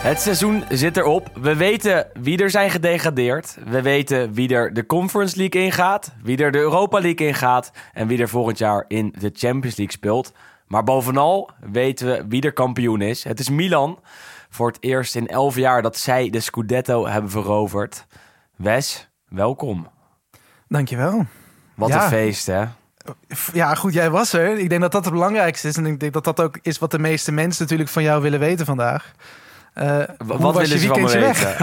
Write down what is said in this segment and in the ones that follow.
Het seizoen zit erop. We weten wie er zijn gedegradeerd. We weten wie er de Conference League ingaat. Wie er de Europa League ingaat. En wie er volgend jaar in de Champions League speelt. Maar bovenal weten we wie er kampioen is. Het is Milan. Voor het eerst in elf jaar dat zij de Scudetto hebben veroverd. Wes, welkom. Dankjewel. Wat Ja. een feest, hè? Ja, goed, jij was er. Ik denk dat dat het belangrijkste is. En ik denk dat dat ook is wat de meeste mensen natuurlijk van jou willen weten vandaag. Hoe Wat willen je ze van me weten?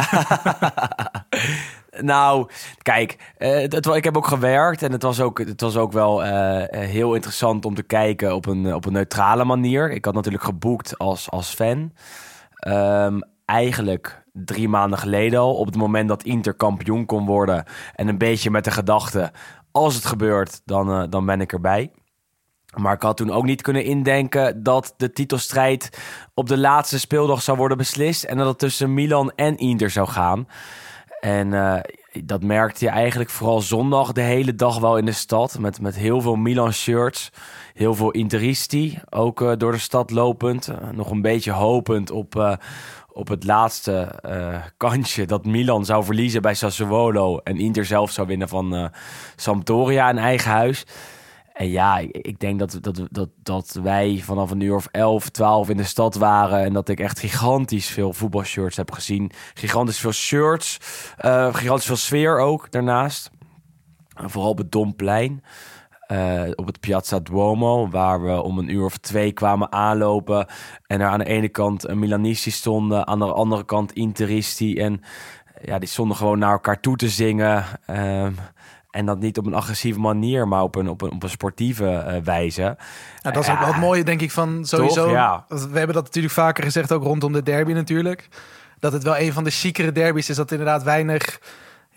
nou, kijk, eh, het, ik heb ook gewerkt en het was ook, het was ook wel eh, heel interessant om te kijken op een, op een neutrale manier. Ik had natuurlijk geboekt als, als fan. Ehm, eigenlijk drie maanden geleden al, op het moment dat Inter kampioen kon worden. En een beetje met de gedachte, als het gebeurt, dan, dan ben ik erbij. Maar ik had toen ook niet kunnen indenken dat de titelstrijd op de laatste speeldag zou worden beslist. En dat het tussen Milan en Inter zou gaan. En eh, dat merkte je eigenlijk vooral zondag de hele dag wel in de stad. Met, met heel veel Milan-shirts. Heel veel Interisti. Ook eh, door de stad lopend. Eh, nog een beetje hopend op, op het laatste kansje dat Milan zou verliezen bij Sassuolo. En Inter zelf zou winnen van Sampdoria in eigen huis. En ja, ik, denk dat, dat, dat, dat wij vanaf een uur of 11, 12 in de stad waren. En dat ik echt gigantisch veel voetbalshirts heb gezien. Gigantisch veel shirts. eh, gigantisch veel sfeer ook daarnaast. En vooral op het Domplein. eh, op het Piazza Duomo, waar we om een uur of twee kwamen aanlopen. En er aan de ene kant een Milanisti stonden, aan de andere kant Interisti. En ja, die stonden gewoon naar elkaar toe te zingen. Ehm, en dat niet op een agressieve manier, maar op een, op een, op een sportieve eh, wijze. Ja, dat is ook wel het mooie, denk ik, van sowieso. Toch? Ja. We hebben dat natuurlijk vaker gezegd, ook rondom de derby natuurlijk. Dat het wel een van de chicere derbies is. Dat inderdaad weinig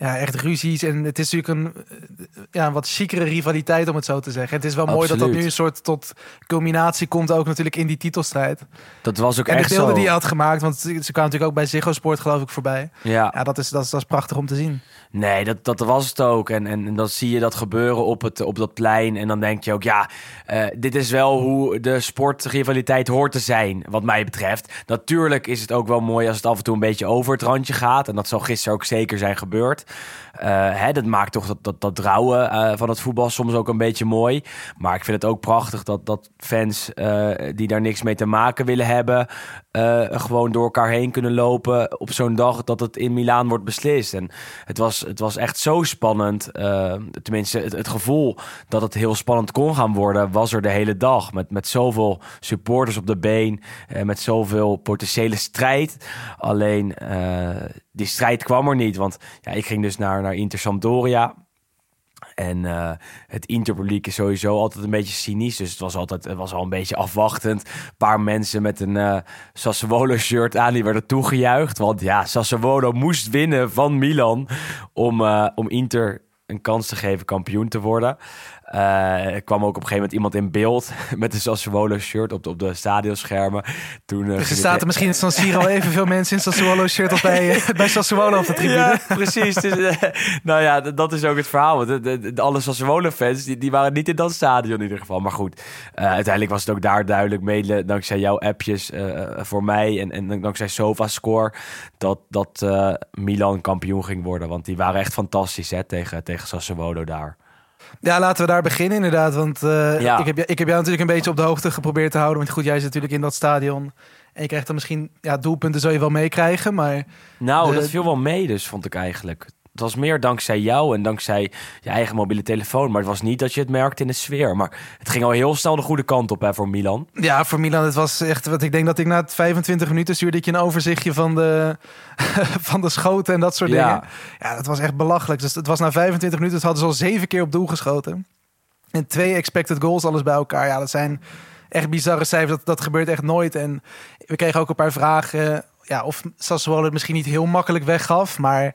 ja, echt ruzies. En het is natuurlijk een, eh, ja, een wat chicere rivaliteit, om het zo te zeggen. Het is wel mooi dat dat nu een soort tot culminatie komt, ook natuurlijk in die titelstrijd. Dat was ook En de echt beelden zo. die je had gemaakt, want ze kwamen natuurlijk ook bij Ziggo Sport, geloof ik, voorbij. Ja. Ja, dat is, dat is, dat is prachtig om te zien. Nee, dat, dat was het ook. En, en, en dan zie je dat gebeuren op, het, op dat plein. En dan denk je ook, ja, eh, dit is wel hoe de sportrivaliteit hoort te zijn, wat mij betreft. Natuurlijk is het ook wel mooi als het af en toe een beetje over het randje gaat. En dat zal gisteren ook zeker zijn gebeurd. Eh, hè, dat maakt toch dat, dat, dat rouwen eh, van het voetbal soms ook een beetje mooi. Maar ik vind het ook prachtig dat, dat fans die daar niks mee te maken willen hebben... gewoon door elkaar heen kunnen lopen op zo'n dag dat het in Milaan wordt beslist. En het was, het was echt zo spannend. eh, tenminste, het, het gevoel dat het heel spannend kon gaan worden... was er de hele dag. Met, met zoveel supporters op de been. en met zoveel potentiële strijd. Alleen, eh, die strijd kwam er niet. Want ja, ik ging dus naar, naar Inter Sampdoria... En eh, het Interpubliek is sowieso altijd een beetje cynisch. Dus het was altijd het was al een beetje afwachtend. Een paar mensen met een eh Sassuolo-shirt aan, die werden toegejuicht. Want ja, Sassuolo moest winnen van Milan om, eh, om Inter een kans te geven kampioen te worden. Eh, er kwam ook op een gegeven moment iemand in beeld met een Sassuolo-shirt op de, op de stadionschermen. Toen, eh, Dus er het- zaten misschien in San Siro evenveel mensen in Sassuolo shirt als bij, eh, bij Sassuolo op de tribune. Ja, precies. Dus, nou ja, dat is ook het verhaal. Want de, de, de- alle Sassuolo-fans, die, die waren niet in dat stadion in ieder geval. Maar goed, uiteindelijk was het ook daar duidelijk, mede dankzij jouw appjes voor mij en, en dankzij SofaScore, dat, dat Milan kampioen ging worden. Want die waren echt fantastisch hè, tegen, tegen Sassuolo daar. Ja, laten we daar beginnen inderdaad. Want eh, Ja. ik, heb, ik heb jou natuurlijk een beetje op de hoogte geprobeerd te houden. Want goed, jij zit natuurlijk in dat stadion. En je krijgt dan misschien... Ja, doelpunten zul je wel meekrijgen, maar... Nou, De- dat viel wel mee dus, vond ik eigenlijk. Het was meer dankzij jou en dankzij je eigen mobiele telefoon. Maar het was niet dat je het merkte in de sfeer. Maar het ging al heel snel de goede kant op hè, voor Milan. Ja, voor Milan, het was echt... Wat ik denk dat ik na het 25 minuten stuurde ik je een overzichtje van de, van de schoten en dat soort Ja. dingen. Ja, dat was echt belachelijk. Dus het was na 25 minuten, het hadden ze al zeven keer op doel geschoten. En twee expected goals, alles bij elkaar. Ja, dat zijn echt bizarre cijfers. Dat, dat gebeurt echt nooit. En we kregen ook een paar vragen ja, of Sassuolo het misschien niet heel makkelijk weggaf. Maar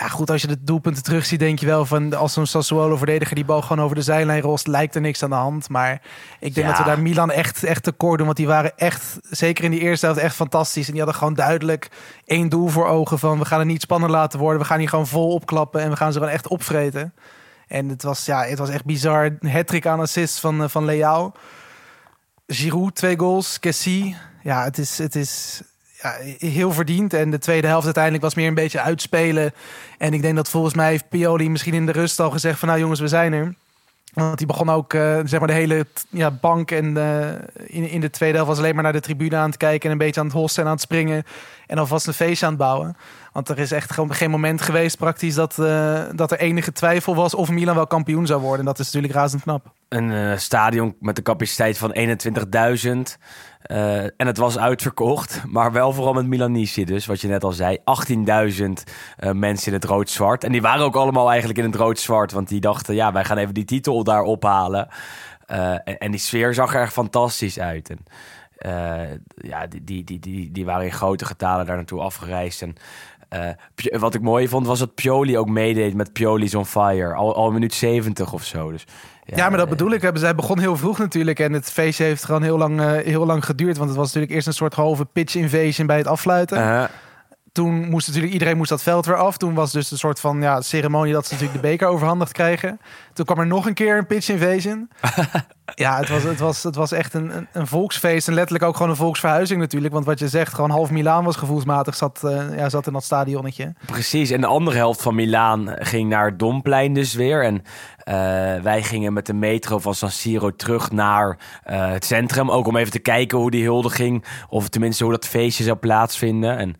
ja, goed, als je de doelpunten terugziet, denk je wel van als zo'n Sassuolo-verdediger die bal gewoon over de zijlijn rost, lijkt er niks aan de hand. Maar ik denk Ja. dat we daar Milan echt, echt tekort doen. Want die waren echt, zeker in die eerste helft, echt fantastisch. En die hadden gewoon duidelijk één doel voor ogen van we gaan het niet spannend laten worden. We gaan hier gewoon vol opklappen en we gaan ze gewoon echt opvreten. En het was, ja, het was echt bizar. Hattrick aan assist van, eh, van Leao. Giroud, twee goals. Kessie. Ja, het is, het is ja, heel verdiend. En de tweede helft uiteindelijk was meer een beetje uitspelen. En ik denk dat volgens mij heeft Pioli misschien in de rust al gezegd van... nou jongens, we zijn er. Want die begon ook, eh, zeg maar, de hele ja, bank en eh, in, in de tweede helft was alleen maar naar de tribune aan het kijken en een beetje aan het hossen en aan het springen en alvast een feestje aan het bouwen. Want er is echt gewoon geen moment geweest praktisch dat, eh, dat er enige twijfel was of Milan wel kampioen zou worden. En dat is natuurlijk razend knap. Een eh, stadion met een capaciteit van 21.000. eh, en het was uitverkocht, maar wel vooral met Milanici dus, wat je net al zei. 18.000 eh, mensen in het rood-zwart. En die waren ook allemaal eigenlijk in het rood-zwart, want die dachten, ja, wij gaan even die titel daar ophalen. En, die sfeer zag er echt fantastisch uit. En, ja, die, die, die, die, die waren in grote getalen daar naartoe afgereisd. En eh, wat ik mooi vond, was dat Pioli ook meedeed met Pioli's on Fire. Al, al een minuut 70 of zo. Dus, Ja, maar dat bedoel ik. Zij begon heel vroeg natuurlijk. En het feestje heeft gewoon heel lang, eh, heel lang geduurd. Want het was natuurlijk eerst een soort halve pitch invasion bij het afsluiten. eh, Toen moest natuurlijk iedereen moest dat veld weer af. Toen was dus een soort van ja, ceremonie dat ze natuurlijk de beker overhandigd kregen. Toen kwam er nog een keer een pitch invasion. ja, het was, het was, het was echt een, een, volksfeest. En letterlijk ook gewoon een volksverhuizing natuurlijk. Want wat je zegt, gewoon half Milaan was gevoelsmatig. Zat, eh, ja, zat in dat stadionnetje. Precies, en de andere helft van Milaan ging naar het Domplein dus weer. En eh, wij gingen met de metro van San Siro terug naar eh, het centrum. Ook om even te kijken hoe die huldiging, of tenminste hoe dat feestje zou plaatsvinden. En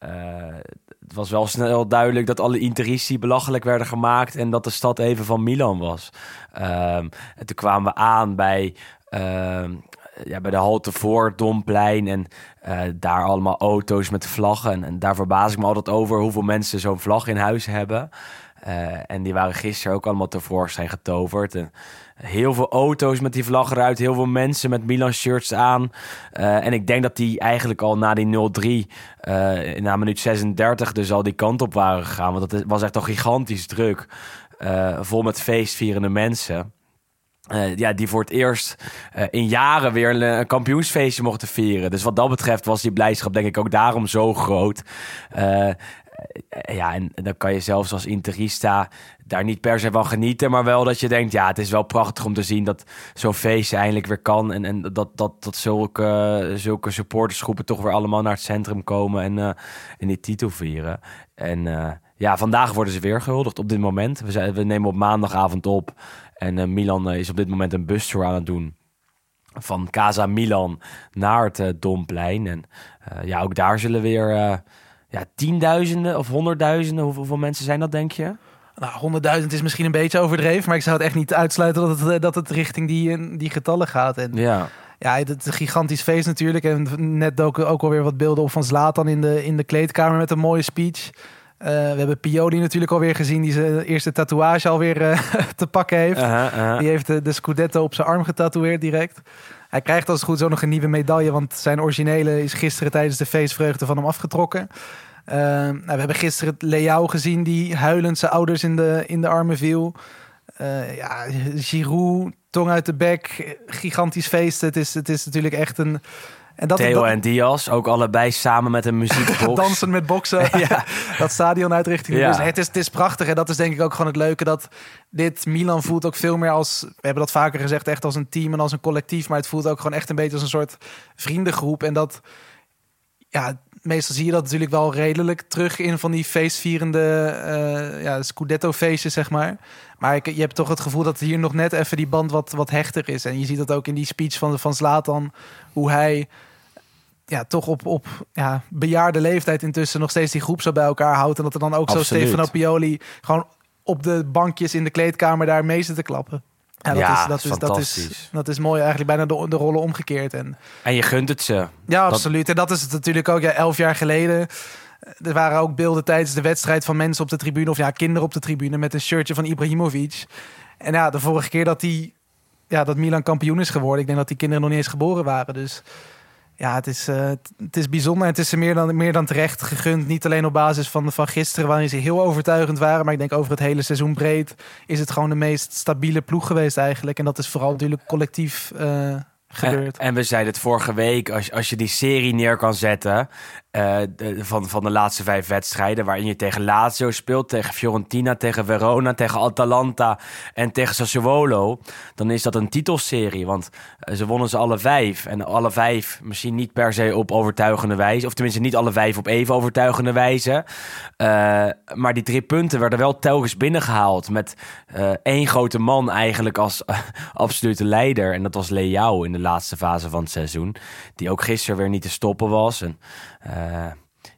het was wel snel duidelijk dat alle Interisti belachelijk werden gemaakt en dat de stad even van Milan was. Ehm, en toen kwamen we aan bij, ehm, ja, bij de halte voor Domplein en eh, daar allemaal auto's met vlaggen. En, en daar verbaas ik me altijd over hoeveel mensen zo'n vlag in huis hebben. Eh, en die waren gisteren ook allemaal tevoorschijn getoverd. En heel veel auto's met die vlag eruit. Heel veel mensen met Milan shirts aan. Eh, en ik denk dat die eigenlijk al na die 0-3, eh, na minuut 36, dus al die kant op waren gegaan. Want dat was echt al gigantisch druk. Eh, vol met feestvierende mensen. Ja, die voor het eerst in jaren weer een, een kampioensfeestje mochten vieren. Dus wat dat betreft was die blijdschap denk ik ook daarom zo groot. Ja, en dan kan je zelfs als interista daar niet per se van genieten. Maar wel dat je denkt, ja, het is wel prachtig om te zien dat zo'n feestje eindelijk weer kan. En, en dat, dat, dat zulke, zulke supportersgroepen toch weer allemaal naar het centrum komen en, eh, en die titel vieren. En eh, ja, vandaag worden ze weer gehuldigd op dit moment. We, we nemen op maandagavond op. En eh, Milan eh, is op dit moment een bustour aan het doen. Van Casa Milan naar het eh, Domplein. En eh, ja, ook daar zullen weer eh, ja, tienduizenden of honderdduizenden. Hoeveel, hoeveel mensen zijn dat, denk je? Nou, 100.000 is misschien een beetje overdreven. Maar ik zou het echt niet uitsluiten dat het, eh, dat het richting die, eh, die getallen gaat. En Ja. Ja, het is een gigantisch feest natuurlijk. En net doken ook alweer wat beelden op van Zlatan in de, in de kleedkamer met een mooie speech. Eh, we hebben Pioli natuurlijk alweer gezien, die zijn eerste tatoeage alweer eh, te pakken heeft. Die heeft de, de Scudetto op zijn arm getatoeëerd direct. Hij krijgt als het goed ook nog een nieuwe medaille, want zijn originele is gisteren tijdens de feestvreugde van hem afgetrokken. Eh, nou, we hebben gisteren Leao gezien die huilend zijn ouders in de, in de armen viel. Eh, ja, Giroud, tong uit de bek, gigantisch feest. Het is, het is natuurlijk echt een... En dat, Theo en Diaz, ook allebei samen met een muziekbox. dansen met boksen. Ja. dat stadion uitrichting. Ja. Dus het, is, het is prachtig. En dat is denk ik ook gewoon het leuke. Dat dit Milan voelt ook veel meer als... We hebben dat vaker gezegd. Echt als een team en als een collectief. Maar het voelt ook gewoon echt een beetje als een soort vriendengroep. En dat... Ja, meestal zie je dat natuurlijk wel redelijk terug in van die feestvierende eh ja, Scudetto-feestjes, zeg maar. Maar ik, je hebt toch het gevoel dat hier nog net even die band wat, wat hechter is. En je ziet dat ook in die speech van, van Zlatan, hoe hij ja, toch op, op ja, bejaarde leeftijd intussen nog steeds die groep zo bij elkaar houdt. En dat er dan ook Absoluut. zo Stefano Pioli gewoon op de bankjes in de kleedkamer daar mee zit te klappen. Ja, dat, Ja, is, dat, is dat, is, dat is mooi. Eigenlijk bijna de, de rollen omgekeerd. En En je gunt het ze. ja, absoluut. En dat is het natuurlijk ook ja, elf jaar geleden. Er waren ook beelden tijdens de wedstrijd van mensen op de tribune... of ja, kinderen op de tribune met een shirtje van Ibrahimovic. En ja, de vorige keer dat, die, ja, dat Milan kampioen is geworden... ik denk dat die kinderen nog niet eens geboren waren. Dus ja, het is, het- het is bijzonder. Het is ze meer dan, meer dan terecht gegund. Niet alleen op basis van, van gisteren, waarin ze heel overtuigend waren. Maar ik denk over het hele seizoen breed is het gewoon de meest stabiele ploeg geweest eigenlijk. En dat is vooral natuurlijk collectief eh, gebeurd. En, en we zeiden het vorige week, als, als je die serie neer kan zetten eh, van, van de laatste vijf wedstrijden, waarin je tegen Lazio speelt, tegen Fiorentina, tegen Verona, tegen Atalanta en tegen Sassuolo, dan is dat een titelserie. Want eh, ze wonnen ze alle vijf. En alle vijf misschien niet per se op overtuigende wijze, of tenminste niet alle vijf op even overtuigende wijze. Eh, maar die drie punten werden wel telkens binnengehaald met één grote man eigenlijk als absolute leider. En dat was Leao in de laatste fase van het seizoen. Die ook gisteren weer niet te stoppen was. En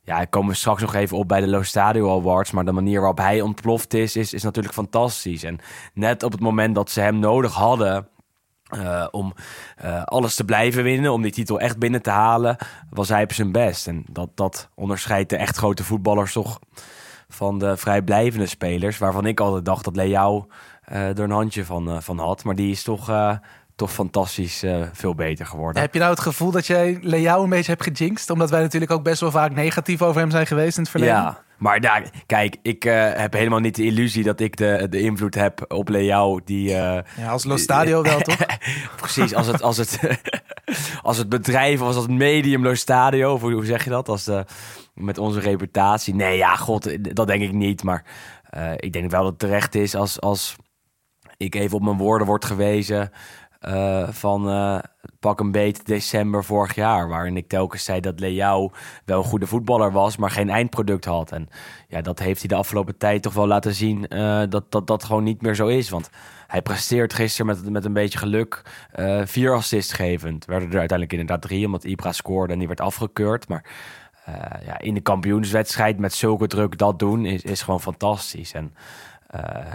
ja, daar komen we straks nog even op bij de Lo Stadio Awards. Maar de manier waarop hij ontploft is, is, is natuurlijk fantastisch. En net op het moment dat ze hem nodig hadden... eh, om eh, alles te blijven winnen, om die titel echt binnen te halen, was hij op zijn best. En dat, dat onderscheidt de echt grote voetballers toch van de vrijblijvende spelers. Waarvan ik altijd dacht dat Leao eh, er een handje van, eh, van had. Maar die is toch, eh, toch fantastisch eh, veel beter geworden. Heb je nou het gevoel dat jij Leao een beetje hebt gejinxed? Omdat wij natuurlijk ook best wel vaak negatief over hem zijn geweest in het verleden. Ja, maar daar, kijk, ik eh, heb helemaal niet de illusie dat ik de, de invloed heb op Leao. Die, eh, Ja, als Lo Stadio wel, toch? precies, als het, als, het, als het bedrijf of als het medium Lo Stadio, of hoe, zeg je dat? Als de, met onze reputatie. Nee, ja, god, dat denk ik niet. Maar ik denk wel dat het terecht is als, als ik even op mijn woorden word gewezen eh, van eh, pak een beet december vorig jaar. Waarin ik telkens zei dat Leao wel een goede voetballer was, maar geen eindproduct had. En ja, dat heeft hij de afgelopen tijd toch wel laten zien eh, dat, dat dat gewoon niet meer zo is. Want hij presteert gisteren met, met een beetje geluk vier assists gevend. Werden er uiteindelijk inderdaad drie, omdat Ibra scoorde en die werd afgekeurd. Maar ja, in de kampioenswedstrijd met zulke druk dat doen is, is gewoon fantastisch. En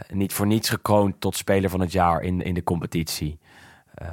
niet voor niets gekroond tot speler van het jaar in, in de competitie. Eh,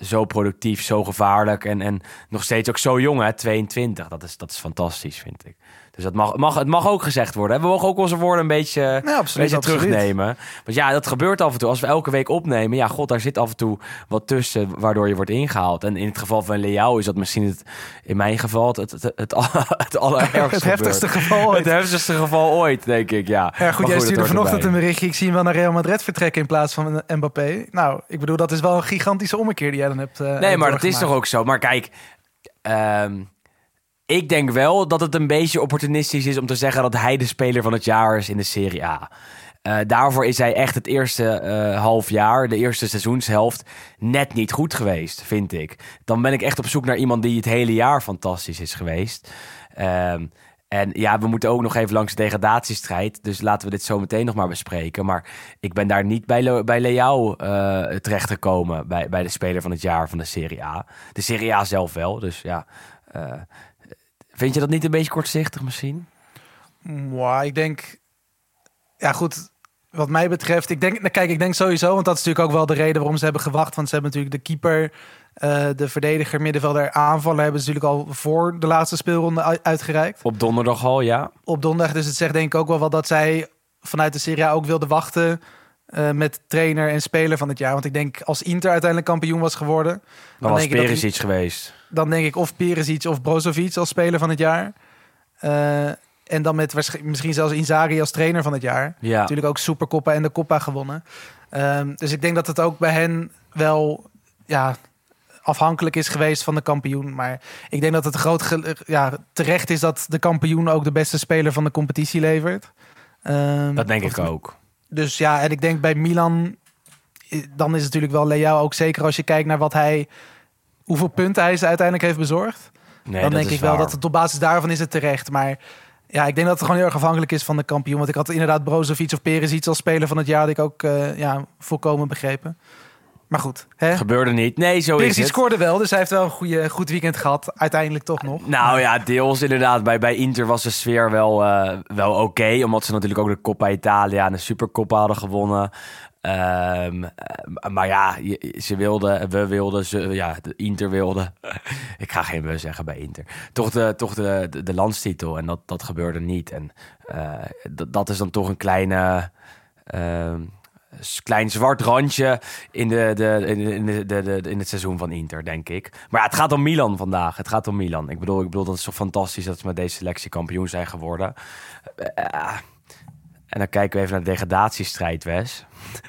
zo productief, zo gevaarlijk en, en nog steeds ook zo jong, hè? 22. Dat is, dat is fantastisch, vind ik. Dus dat mag, mag, het mag ook gezegd worden. hè. We mogen ook onze woorden een beetje, Ja, een absoluut, beetje absoluut. terugnemen. Want ja, dat gebeurt af en toe. Als we elke week opnemen, ja, god, daar zit af en toe wat tussen waardoor je wordt ingehaald. En in het geval van Leao is dat misschien het, in mijn geval het, het, het, het, het allerergste Het heftigste geval ooit. Het heftigste geval ooit, denk ik, ja. Ja, goed, jij stuurde vanochtend erbij. een berichtje. Ik zie hem wel naar Real Madrid vertrekken in plaats van Mbappé. Nou, ik bedoel, dat is wel een gigantische ommekeer die jij dan hebt. eh, Nee, maar dat is toch ook zo. Maar kijk, ehm, ik denk wel dat het een beetje opportunistisch is om te zeggen dat hij de speler van het jaar is in de Serie A. Eh, daarvoor is hij echt het eerste eh, half jaar, de eerste seizoenshelft, net niet goed geweest, vind ik. Dan ben ik echt op zoek naar iemand die het hele jaar fantastisch is geweest. Ehm, en ja, we moeten ook nog even langs de degradatiestrijd. Dus laten we dit zo meteen nog maar bespreken. Maar ik ben daar niet bij, Le bij Leao eh terechtgekomen. Bij, bij de speler van het jaar van de Serie A. De Serie A zelf wel. Dus ja. Vind je dat niet een beetje kortzichtig misschien? Mwah, ik denk, ja goed, wat mij betreft, ik denk, kijk, ik denk sowieso, want dat is natuurlijk ook wel de reden waarom ze hebben gewacht, want ze hebben natuurlijk de keeper, eh, de verdediger, middenvelder, aanvaller hebben ze natuurlijk al voor de laatste speelronde uitgereikt Op donderdag al, ja. op donderdag. Dus het zegt denk ik ook wel wat dat zij vanuit de Serie A ook wilden wachten eh, met trainer en speler van het jaar. Want ik denk als Inter uiteindelijk kampioen was geworden, Dan was denk Perisic iets geweest. dan denk ik of Perisic of Brozovic als speler van het jaar. Eh, en dan met misschien zelfs Inzaghi als trainer van het jaar. Ja. Natuurlijk ook Supercoppa en de Coppa gewonnen. Ehm, dus ik denk dat het ook bij hen wel ja, afhankelijk is geweest van de kampioen. Maar ik denk dat het groot ja, terecht is dat de kampioen ook de beste speler van de competitie levert. Ehm, Dat denk ik ook. Dus ja, en ik denk bij Milan, eh, dan is het natuurlijk wel Leao ook zeker als je kijkt naar wat hij, hoeveel punten hij ze uiteindelijk heeft bezorgd Nee, dan dat denk ik wel waar. dat het op basis daarvan is het terecht. Maar ja, ik denk dat het gewoon heel erg afhankelijk is van de kampioen. Want ik had inderdaad Brozovic of Perisic als speler van het jaar... had ik ook eh, ja, volkomen begrepen. Maar goed, hè? Gebeurde niet. Nee, zo is het. scoorde wel, dus hij heeft wel een goede, goed weekend gehad. Uiteindelijk toch nog. Nou ja, deels inderdaad. Bij, bij Inter was de sfeer wel, eh, wel oké. omdat ze natuurlijk ook de Coppa Italia en de Supercoppa hadden gewonnen. Ehm, eh, maar ja, ze wilden, we wilden, ze, ja, Inter wilde. Ik ga geen we zeggen bij Inter. Toch de, toch de, de, de landstitel. En dat, dat gebeurde niet. En eh, dat- dat is dan toch een kleine. ehm, klein zwart randje in, de, de, in, de, de, de, in het seizoen van Inter, denk ik. Maar het gaat om Milan vandaag. Het gaat om Milan. Ik bedoel, ik bedoel dat is toch fantastisch dat ze met deze selectie kampioen zijn geworden. Eh, en dan kijken we even naar de degradatiestrijd, Wes.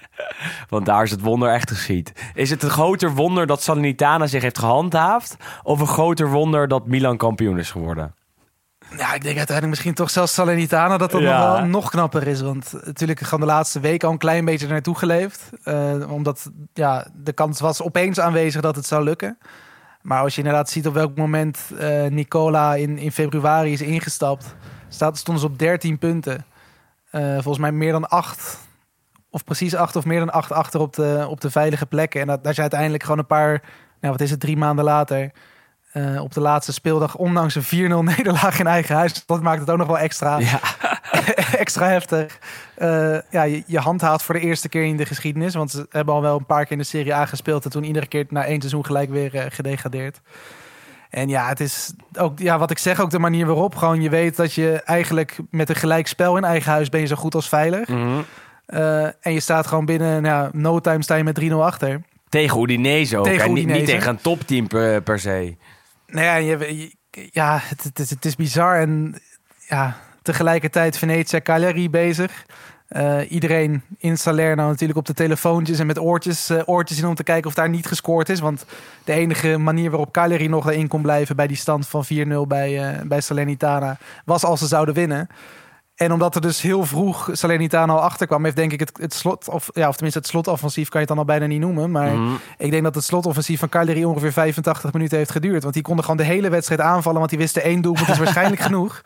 Want daar is het wonder echt geschied. Is het een groter wonder dat Salernitana zich heeft gehandhaafd? Of een groter wonder dat Milan kampioen is geworden? Ja, ik denk uiteindelijk misschien toch zelfs Salernitana dat dat Ja. nog wel nog knapper is. Want natuurlijk gewoon de laatste week al een klein beetje naartoe geleefd. Eh, omdat ja, de kans was opeens aanwezig dat het zou lukken. Maar als je inderdaad ziet op welk moment eh, Nicola in, in februari is ingestapt, staat, stonden ze op 13 punten. Eh, volgens mij meer dan 8, of precies 8 of meer dan 8 achter op de, op de veilige plekken. En dat, daar is uiteindelijk gewoon een paar, nou, wat is het, drie maanden later, eh, op de laatste speeldag, ondanks een 4-0 nederlaag in eigen huis. Dat maakt het ook nog wel extra, Ja, extra heftig. Eh, ja, je, je handhaaft voor de eerste keer in de geschiedenis. Want ze hebben al wel een paar keer in de Serie A gespeeld. En toen iedere keer na één seizoen gelijk weer eh, gedegradeerd. En ja, het is ook ja, wat ik zeg, ook de manier waarop. Gewoon je weet dat je eigenlijk met een gelijk spel in eigen huis ben je zo goed als veilig. Mhm. En je staat gewoon binnen nou, no time sta je met 3-0 achter. Tegen Udinese ook. Tegen en niet- Niet, Udinese. tegen een topteam per, per se. Nou ja, ja het, het, is- bizar. En ja, tegelijkertijd Venetia Cagliari bezig. Eh, iedereen in Salerno natuurlijk op de telefoontjes en met oortjes, eh, oortjes in om te kijken of daar niet gescoord is. Want de enige manier waarop Cagliari nog erin kon blijven bij die stand van 4-0 bij, eh, bij Salernitana was als ze zouden winnen. En omdat er dus heel vroeg Salernitana al achterkwam, heeft denk ik het, het slot, of, ja, of tenminste het slotoffensief kan je het dan al bijna niet noemen. Maar Mhm. ik denk dat het slotoffensief van Cagliari ongeveer 85 minuten heeft geduurd. Want die konden gewoon de hele wedstrijd aanvallen, want die wisten één doelpunt is waarschijnlijk genoeg.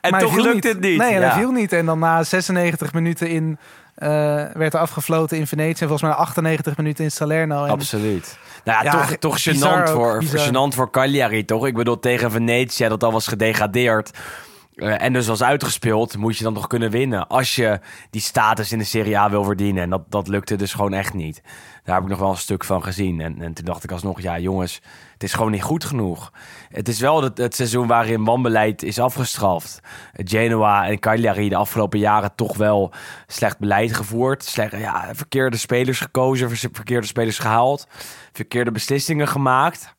En Maar toch lukt het niet. Nee, en ja. hij viel niet. En dan na 96 minuten in, eh, werd er afgefloten in Venetië. En volgens mij na 98 minuten in Salerno. En Absoluut. Nou ja, Ja, toch, toch gênant, ook, voor, gênant voor Cagliari, toch? Ik bedoel, tegen Venetië, dat al was gedegradeerd... eh, en dus was uitgespeeld, moet je dan nog kunnen winnen. Als je die status in de Serie A wil verdienen. En dat, dat lukte dus gewoon echt niet. Daar heb ik nog wel een stuk van gezien. En, en toen dacht ik alsnog, ja jongens, het is gewoon niet goed genoeg. Het is wel het, het seizoen waarin wanbeleid is afgestraft. Genoa en Cagliari de afgelopen jaren toch wel slecht beleid gevoerd. Slecht, ja, verkeerde spelers gekozen, verkeerde spelers gehaald. Verkeerde beslissingen gemaakt.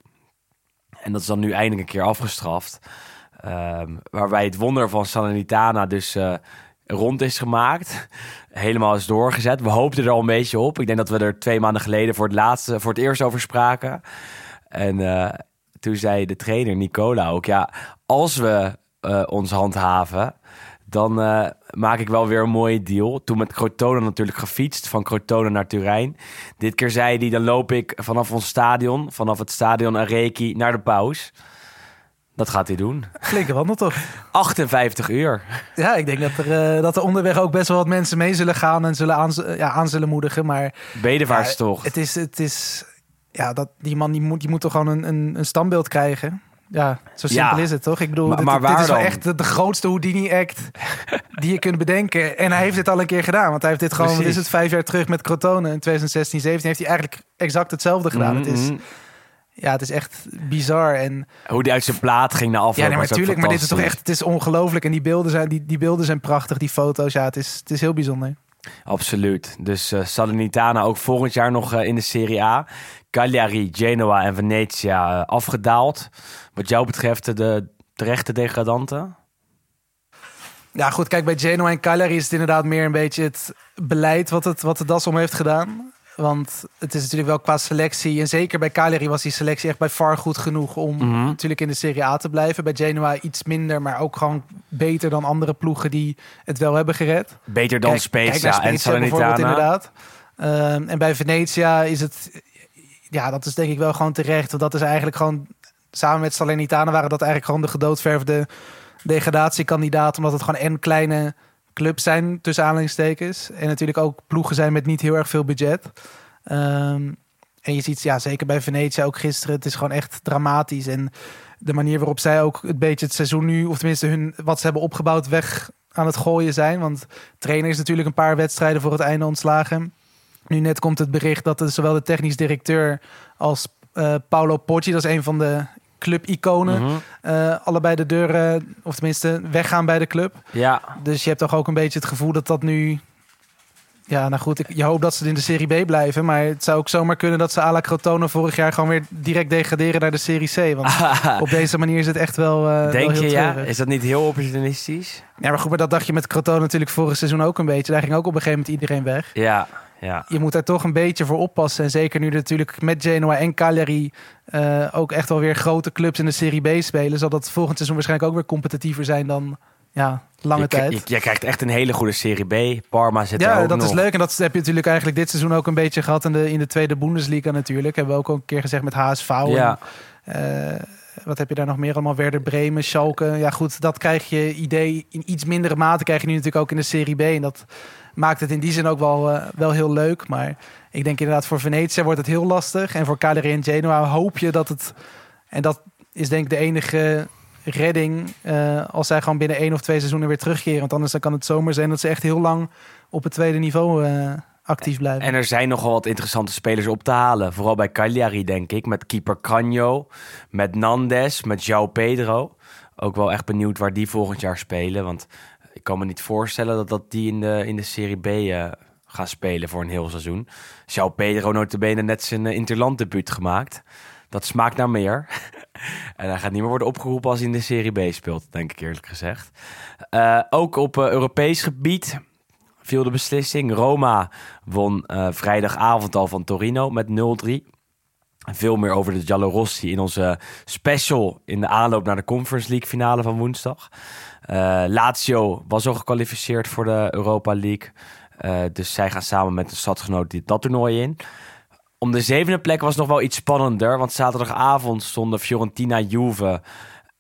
En dat is dan nu eindelijk een keer afgestraft. Ehm, waarbij het wonder van Salernitana dus eh, rond is gemaakt. Helemaal is doorgezet. We hoopten er al een beetje op. Ik denk dat we er twee maanden geleden voor het, laatste, voor het eerst over spraken. En eh, toen zei de trainer Nicola ook... ja, als we eh, ons handhaven... dan maak ik wel weer een mooie deal. Toen met Crotone natuurlijk gefietst. Van Crotone naar Turijn. Dit keer zei hij... dan loop ik vanaf ons stadion... vanaf het stadion Areki naar de paus... Dat gaat hij doen. flinke wandel toch? 58 uur. Ja, ik denk dat er, eh, dat er onderweg ook best wel wat mensen mee zullen gaan en zullen aan, ja, aan zullen moedigen. Maar Bedevaarts Ja, toch? Het is, het is ja, dat, die man die moet, die moet toch gewoon een, een, een standbeeld krijgen. Ja, zo simpel Ja. is het toch? Ik bedoel, Maar- dit, maar dit waar is wel echt de, de grootste Houdini-act die je kunt bedenken. En hij heeft dit al een keer gedaan. Want hij heeft dit gewoon, wat is het, vijf jaar terug met Crotone in 2016, 17 heeft hij eigenlijk exact hetzelfde gedaan. Het is, mhm. Ja, het is echt bizar. En Hoe die uit zijn plaat ging naar afloop. ja, nee, maar natuurlijk, maar dit is toch echt, het is ongelooflijk. En die beelden zijn, die, die beelden zijn prachtig, die foto's. Ja, het is, het is heel bijzonder. Absoluut. Dus eh Salernitana ook volgend jaar nog eh, in de Serie A. Cagliari, Genoa en Venetia eh, afgedaald. Wat jou betreft de terechte degradanten? Ja, goed, kijk, bij Genoa en Cagliari is het inderdaad meer een beetje het beleid wat, het, wat de das om heeft gedaan. Want het is natuurlijk wel qua selectie, en zeker bij Cagliari was die selectie echt bij far goed genoeg om Mhm. natuurlijk in de Serie A te blijven. Bij Genoa iets minder, maar ook gewoon beter dan andere ploegen die het wel hebben gered. Beter dan Kijk- kijk naar Spezia en Salernitana. inderdaad. Ehm, en bij Venetia is het, ja, dat is denk ik wel gewoon terecht. Want dat is eigenlijk gewoon, samen met Salernitana waren dat eigenlijk gewoon de gedoodverfde degradatiekandidaat. Omdat het gewoon en kleine clubs zijn, tussen aanhalingstekens. En natuurlijk ook ploegen zijn met niet heel erg veel budget. Ehm, en je ziet, ja, zeker bij Venetia ook gisteren, het is gewoon echt dramatisch. En de manier waarop zij ook een beetje het seizoen nu, of tenminste hun, wat ze hebben opgebouwd, weg aan het gooien zijn. Want trainer is natuurlijk een paar wedstrijden voor het einde ontslagen. Nu net komt het bericht dat zowel de technisch directeur als eh, Paolo Poggi, dat is een van de clubiconen, Mhm. eh, allebei de deuren, of tenminste weggaan bij de club. Ja, Dus je hebt toch ook een beetje het gevoel dat dat nu Ja, nou goed, ik, je hoopt dat ze in de Serie B blijven. Maar het zou ook zomaar kunnen dat ze à la Crotone vorig jaar gewoon weer direct degraderen naar de Serie C. Want op deze manier is het echt wel. eh, Denk wel heel je, ja? Is dat niet heel opportunistisch? Ja, maar goed, maar dat dacht je met Crotone natuurlijk vorig seizoen ook een beetje. Daar ging ook op een gegeven moment iedereen weg. Ja, ja. Je moet daar toch een beetje voor oppassen. En zeker nu natuurlijk met Genoa en Cagliari eh, ook echt wel weer grote clubs in de Serie B spelen. Zal dat volgend seizoen waarschijnlijk ook weer competitiever zijn dan ja, lange je, tijd. Je, je krijgt echt een hele goede Serie B. Parma zit er ja, ook dat nog. is leuk. En dat heb je natuurlijk eigenlijk dit seizoen ook een beetje gehad in de, in de tweede Bundesliga natuurlijk. Hebben we ook al een keer gezegd met HSV. Ja. En, eh, wat heb je daar nog meer allemaal? Werder Bremen, Schalke. Ja goed, dat krijg je idee in iets mindere mate krijg je nu natuurlijk ook in de Serie B. En dat maakt het in die zin ook wel, eh, wel heel leuk. Maar ik denk inderdaad voor Venetië wordt het heel lastig. En voor Cagliari en Genoa hoop je dat het... En dat is denk ik de enige redding eh, als zij gewoon binnen één of twee seizoenen weer terugkeren. Want anders dan kan het zomer zijn dat ze echt heel lang op het tweede niveau eh, actief blijven. En er zijn nogal wat interessante spelers op te halen. Vooral bij Cagliari, denk ik. Met keeper Canio, met Nandes, met João Pedro. Ook wel echt benieuwd waar die volgend jaar spelen. Want kan me niet voorstellen dat, dat die in de, in de Serie B eh, gaan spelen voor een heel seizoen. João Pedro notabene net zijn uh, interlanddebuut gemaakt. Dat smaakt naar meer. en hij gaat niet meer worden opgeroepen als hij in de Serie B speelt, denk ik eerlijk gezegd. Uh, ook op Europees gebied viel de beslissing. Roma won vrijdagavond al van Torino met 0-3. Veel meer over de Giallorossi in onze special in de aanloop naar de Conference League finale van woensdag. Uh, Lazio was al gekwalificeerd voor de Europa League. Uh, dus zij gaan samen met de stadgenoot dit dat toernooi in. Om de zevende plek was nog wel iets spannender. Want zaterdagavond stonden Fiorentina, Juve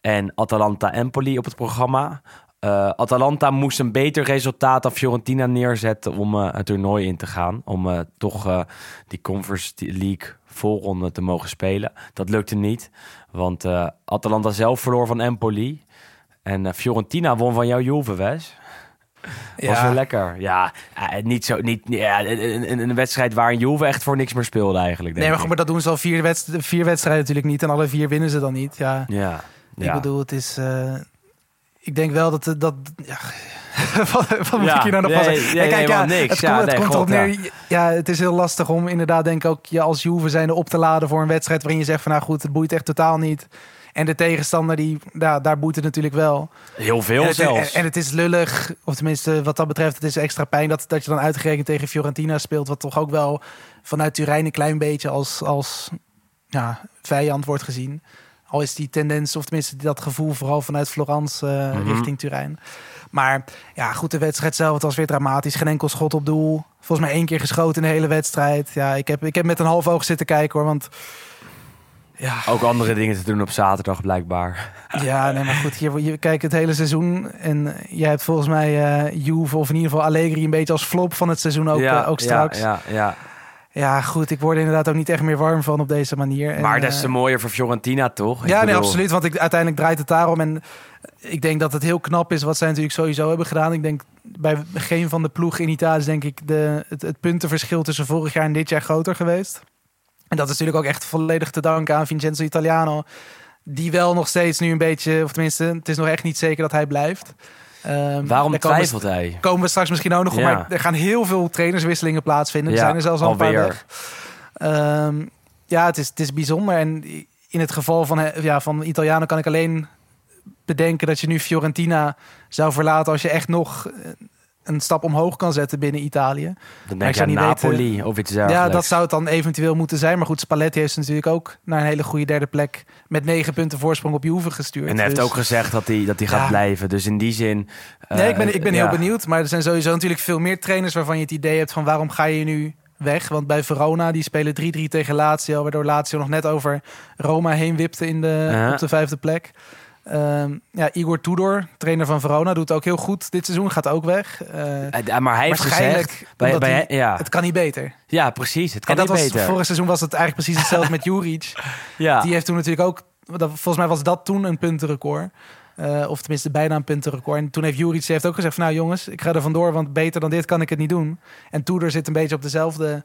en Atalanta Empoli op het programma. Uh, Atalanta moest een beter resultaat dan Fiorentina neerzetten om uh, het toernooi in te gaan. Om uh, toch die Conference League volronde te mogen spelen. Dat lukte niet, want Atalanta zelf verloor van Empoli. En Fiorentina won van jouw Juve, Wes. Was Ja. wel lekker. Ja, eh, niet zo, niet, ja, een, wedstrijd waar een Juve echt voor niks meer speelde eigenlijk. Denk Nee, maar, ik. goed, maar dat doen ze al vier, wedst- vier wedstrijden natuurlijk niet. En alle vier winnen ze dan niet. Ja, Ja, ik ja. bedoel, het is... eh, ik denk wel dat... dat ja, wat, wat moet ik hier nou nog van nee, zeggen? nee, Ja, kijk, helemaal ja, niks. Het, Ja, komt, het nee, komt erop ja. het is heel lastig om inderdaad denk ik ook je als Juve zijnde op te laden voor een wedstrijd waarin je zegt van nou goed, het boeit echt totaal niet. En de tegenstander, die, daar boeit het natuurlijk wel. Heel veel en, het, zelfs. en, en het is lullig, of tenminste wat dat betreft, het is extra pijn dat, dat je dan uitgerekend tegen Fiorentina speelt, wat toch ook wel vanuit Turijn een klein beetje als, als ja, vijand wordt gezien. Al is die tendens, of tenminste dat gevoel, vooral vanuit Florence eh, Mhm. richting Turijn. Maar ja, goed, de wedstrijd zelf, het was weer dramatisch. Geen enkel schot op doel. Volgens mij één keer geschoten in de hele wedstrijd. Ja, ik heb, ik heb met een half oog zitten kijken hoor, want... Ja, Ook andere dingen te doen op zaterdag blijkbaar. ja, nee, maar goed, hier, je kijkt het hele seizoen en jij hebt volgens mij eh Juve of in ieder geval Allegri een beetje als flop van het seizoen ook, ja, eh, ook straks. Ja, Ja, ja. Goed, ik word er inderdaad ook niet echt meer warm van op deze manier. En, Maar des eh, te mooier voor Fiorentina, toch? Ik ja, nee, bedoel, absoluut. Want ik, uiteindelijk draait het daarom. En ik denk dat het heel knap is wat zij natuurlijk sowieso hebben gedaan. Ik denk bij geen van de ploegen in Italië is denk ik de, het, het puntenverschil tussen vorig jaar en dit jaar groter geweest. En dat is natuurlijk ook echt volledig te danken aan Vincenzo Italiano. Die wel nog steeds nu een beetje, of tenminste, het is nog echt niet zeker dat hij blijft. Ehm, Waarom we- twijfelt hij? Komen we straks misschien ook nog op. Ja. Maar er gaan heel veel trainerswisselingen plaatsvinden. Er zijn er zelfs al een paar. Ehm, ja, het is, het is bijzonder. En in het geval van, ja, van Italianen kan ik alleen bedenken dat je nu Fiorentina zou verlaten als je echt nog eh, een stap omhoog kan zetten binnen Italië. Dan denk je aan weten- Napoli of iets dergelijks. Ja, dat zou het dan eventueel moeten zijn. Maar goed, Spalletti heeft natuurlijk ook naar een hele goede derde plek met negen punten voorsprong op Juve gestuurd. En hij heeft Dus- ook gezegd dat hij, dat hij gaat Ja. blijven. Dus in die zin... eh, Nee, ik ben, ik ben heel benieuwd. Maar er zijn sowieso natuurlijk veel meer trainers waarvan je het idee hebt van waarom ga je nu weg? Want bij Verona, die spelen 3-3 tegen Lazio, waardoor Lazio nog net over Roma heen wipte in de, Ja. op de vijfde plek. Ehm, ja, Igor Tudor, trainer van Verona, doet ook heel goed dit seizoen, gaat ook weg. Eh, Maar hij heeft gezegd... Bij, omdat bij, hij- ja. Het kan niet beter. ja, precies. Het kan en dat niet was, beter. vorig seizoen was het eigenlijk precies hetzelfde met Juric. Ja. Die heeft toen natuurlijk ook, dat- volgens mij was dat toen een puntenrecord. Eh, of tenminste bijna een puntenrecord. En toen heeft Juric heeft ook gezegd van nou jongens, ik ga er vandoor, want beter dan dit kan ik het niet doen. En Tudor zit een beetje op dezelfde,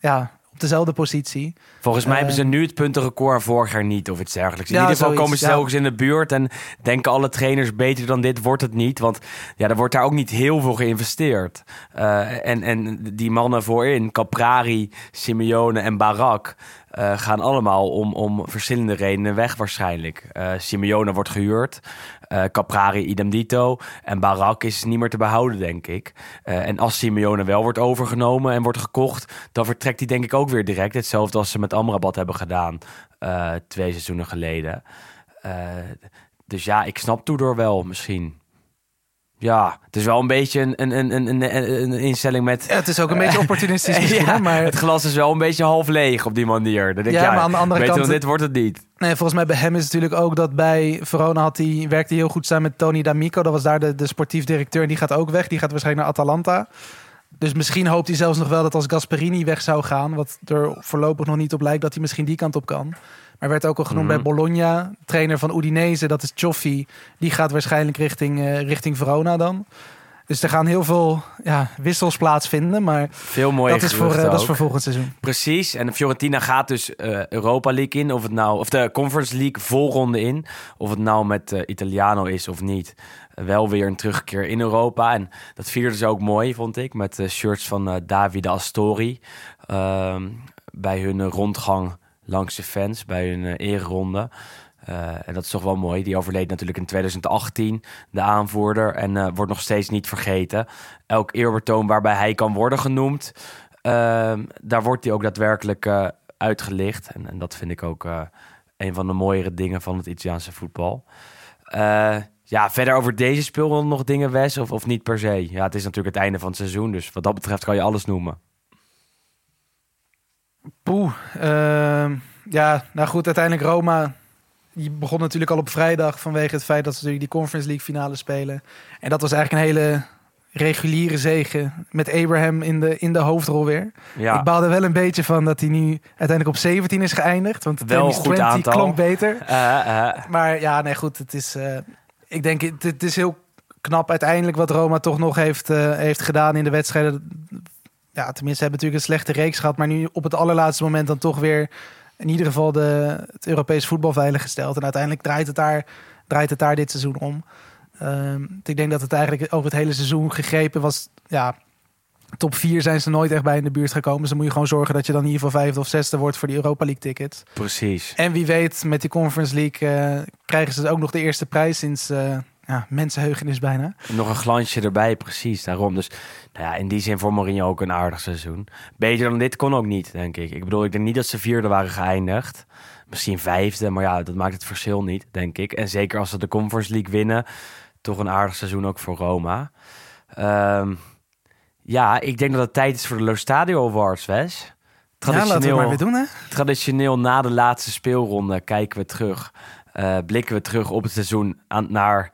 ja, op dezelfde positie. Volgens mij Eh, hebben ze nu het puntenrecord en vorig jaar niet of iets dergelijks. In Ja, ieder geval zoiets, komen ze telkens in de buurt en denken alle trainers beter dan dit wordt het niet. Want ja, er wordt daar ook niet heel veel geïnvesteerd. Eh, en, en die mannen voorin, Caprari, Simeone en Barak, eh, gaan allemaal om, om verschillende redenen weg waarschijnlijk. Eh Simeone wordt gehuurd, eh, Caprari idem dito en Barak is niet meer te behouden denk ik. Eh, en als Simeone wel wordt overgenomen en wordt gekocht, dan vertrekt hij denk ik ook weer direct. Hetzelfde als ze met Amrabat hebben gedaan eh, twee seizoenen geleden. Dus ja, ik snap Tudor wel misschien. Ja, het is wel een beetje een, een, een, een, een, instelling met... Ja, het is ook een beetje opportunistisch misschien, Ja, maar Het glas is wel een beetje half leeg op die manier. Dan denk Ja, maar aan de andere kant- dit wordt het niet. Nee, volgens mij bij hem is het natuurlijk ook dat bij Verona had hij, werkte hij heel goed samen met Tony D'Amico. Dat was daar de, de sportief directeur. En die gaat ook weg. Die gaat waarschijnlijk naar Atalanta. Dus misschien hoopt hij zelfs nog wel dat als Gasperini weg zou gaan, wat er voorlopig nog niet op lijkt, dat hij misschien die kant op kan. Maar werd ook al genoemd Mhm. bij Bologna, trainer van Udinese, dat is Cioffi. Die gaat waarschijnlijk richting, eh, richting Verona dan. Dus er gaan heel veel ja, wissels plaatsvinden, maar Veel mooie dat is, voor, eh, dat is voor volgend seizoen. Precies. En Fiorentina gaat dus eh, Europa League in. Of het nou, of de Conference League volronde in. Of het nou met eh, Italiano is of niet. Wel weer een terugkeer in Europa. En dat vierde ze ook mooi, vond ik. Met de shirts van Davide Astori. Ehm, bij hun rondgang langs de fans. Bij hun ereronde. Eh, en dat is toch wel mooi. Die overleed natuurlijk in 2018, de aanvoerder. En eh, wordt nog steeds niet vergeten. Elk eerbetoon waarbij hij kan worden genoemd. Ehm, daar wordt hij ook daadwerkelijk eh, uitgelicht. En, en dat vind ik ook een van de mooiere dingen van het Italiaanse voetbal. Ja, verder over deze speelronde nog dingen, Wes? Of, of niet per se? Ja, het is natuurlijk het einde van het seizoen. Dus wat dat betreft kan je alles noemen. Poeh. ehm, ja, nou goed, uiteindelijk Roma. Die begon natuurlijk al op vrijdag vanwege het feit dat ze natuurlijk die Conference League finale spelen. En dat was eigenlijk een hele reguliere zege met Abraham in de, in de hoofdrol weer. Ja, Ik baalde wel een beetje van dat hij nu uiteindelijk op 17 is geëindigd. Want Wel een goed 20 aantal. klonk beter. Eh, eh, Maar ja, nee goed, het is... eh, ik denk, het, het is heel knap uiteindelijk wat Roma toch nog heeft, heeft gedaan in de wedstrijden. Ja, tenminste, hebben natuurlijk een slechte reeks gehad. Maar nu op het allerlaatste moment dan toch weer in ieder geval de, het Europees voetbal veiliggesteld. En uiteindelijk draait het daar, draait het daar dit seizoen om. Ehm, ik denk dat het eigenlijk over het hele seizoen gegrepen was. Ja, top 4 zijn ze nooit echt bij in de buurt gekomen. Dus dan moet je gewoon zorgen dat je dan in ieder geval vijfde of zesde wordt voor die Europa League tickets. precies. En wie weet, met die Conference League eh, krijgen ze ook nog de eerste prijs sinds eh ja, mensenheugenis bijna. Nog een glansje erbij, precies. Daarom. Dus nou ja, in die zin voor Mourinho ook een aardig seizoen. Beter dan dit kon ook niet, denk ik. Ik bedoel, ik denk niet dat ze vierde waren geëindigd. Misschien vijfde, maar ja, dat maakt het verschil niet, denk ik. En zeker als ze de Conference League winnen, toch een aardig seizoen ook voor Roma. Ehm, ja, ik denk dat het tijd is voor de Lo Stadio Awards, Wes. Ja, laten we maar weer doen, hè? Traditioneel na de laatste speelronde kijken we terug. eh, blikken we terug op het seizoen aan, naar...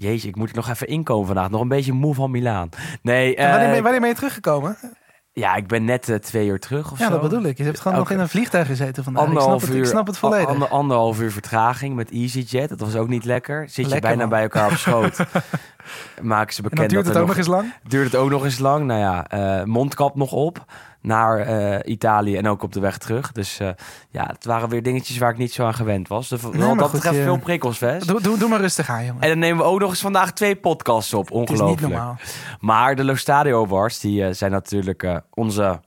Jeetje, ik moet er nog even inkomen vandaag. Nog een beetje moe van Milaan. Nee, En wanneer, eh, ben- wanneer ben je teruggekomen? ja, ik ben net eh, twee uur terug of Ja, zo. dat bedoel ik. Je hebt gewoon nog in een vliegtuig gezeten vandaag. Ik snap, Anderhalf het, uur, ik snap het volledig. ander- anderhalf uur vertraging met EasyJet. Dat was ook niet lekker. Zit je bijna man. bij elkaar op schoot. Maken ze en bekend dan duurt dat het ook nog eens lang. duurt het ook nog eens lang. Nou ja, eh, mondkap nog op naar eh, Italië en ook op de weg terug. Dus eh, ja, het waren weer dingetjes waar ik niet zo aan gewend was. Dus maar dat goed, betreft je- veel prikkels, Wes. Doe, doe, doe maar rustig aan, jongen. En dan nemen we ook nog eens vandaag twee podcasts op. het is niet Ongelooflijk. normaal. Maar de Lo Stadio Awards, die eh, zijn natuurlijk onze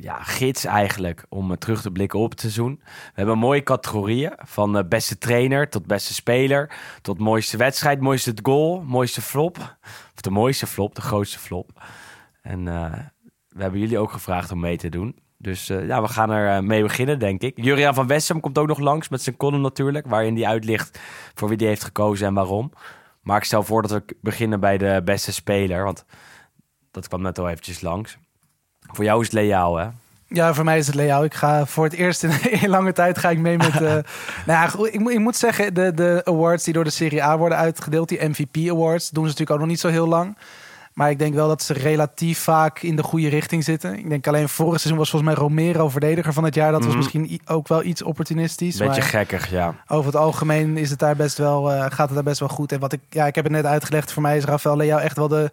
ja, gids eigenlijk om terug te blikken op het seizoen. We hebben mooie categorieën, van beste trainer tot beste speler, tot mooiste wedstrijd, mooiste goal, mooiste flop. Of de mooiste flop, de grootste flop. En we hebben jullie ook gevraagd om mee te doen. Dus eh, ja, we gaan er eh, mee beginnen, denk ik. Juriaan van Wessem komt ook nog langs met zijn column natuurlijk, waarin hij uitlicht voor wie die heeft gekozen en waarom. Maar ik stel voor dat we beginnen bij de beste speler, want dat kwam net al eventjes langs. Voor jou is het Leao, hè? Ja, voor mij is het Leo. Ik ga voor het eerst in, in lange tijd ga ik mee met. eh nou ja, ik, moet- ik moet zeggen, de, de awards die door de Serie A worden uitgedeeld, die MVP awards, doen ze natuurlijk ook nog niet zo heel lang. Maar ik denk wel dat ze relatief vaak in de goede richting zitten. Ik denk alleen vorig seizoen was volgens mij Romero verdediger van het jaar. Dat was Mhm. misschien ook wel iets opportunistisch. Beetje maar gekkig, ja. over het algemeen is het daar best wel, eh, gaat het daar best wel goed. En wat ik, ja, ik heb het net uitgelegd. Voor mij is Rafael Leao echt wel de,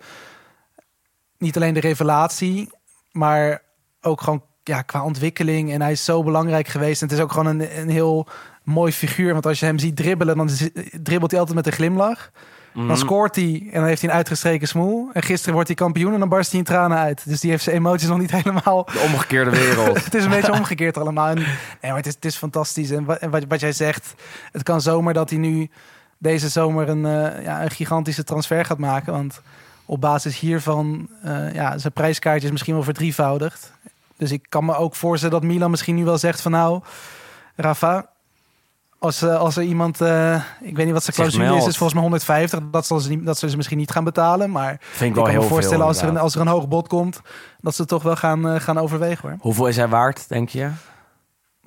niet alleen de revelatie, maar ook gewoon ja, qua ontwikkeling. En hij is zo belangrijk geweest. En het is ook gewoon een, een heel mooi figuur. Want als je hem ziet dribbelen, dan dribbelt hij altijd met een glimlach. Mhm. Dan scoort hij en dan heeft hij een uitgestreken smoel. En gisteren wordt hij kampioen en dan barst hij in tranen uit. Dus die heeft zijn emoties nog niet helemaal De omgekeerde wereld. het is een beetje omgekeerd allemaal. En, nee, maar het is, het is fantastisch. En wat, wat, wat jij zegt, het kan zomaar dat hij nu deze zomer een, eh, ja, een gigantische transfer gaat maken. Want op basis hiervan, eh ja, zijn prijskaartje is misschien wel verdrievoudigd. Dus ik kan me ook voorstellen dat Milan misschien nu wel zegt van nou, Rafa, als, eh, als er iemand, eh, ik weet niet wat zijn Zich clausule is, is volgens mij 150. Dat zullen ze, niet, dat zullen ze misschien niet gaan betalen. Maar Vind ik ik wel kan heel me voorstellen veel, als, er een, als er een hoog bod komt, dat ze toch wel gaan, eh, gaan overwegen hoor. Hoeveel is hij waard, denk je?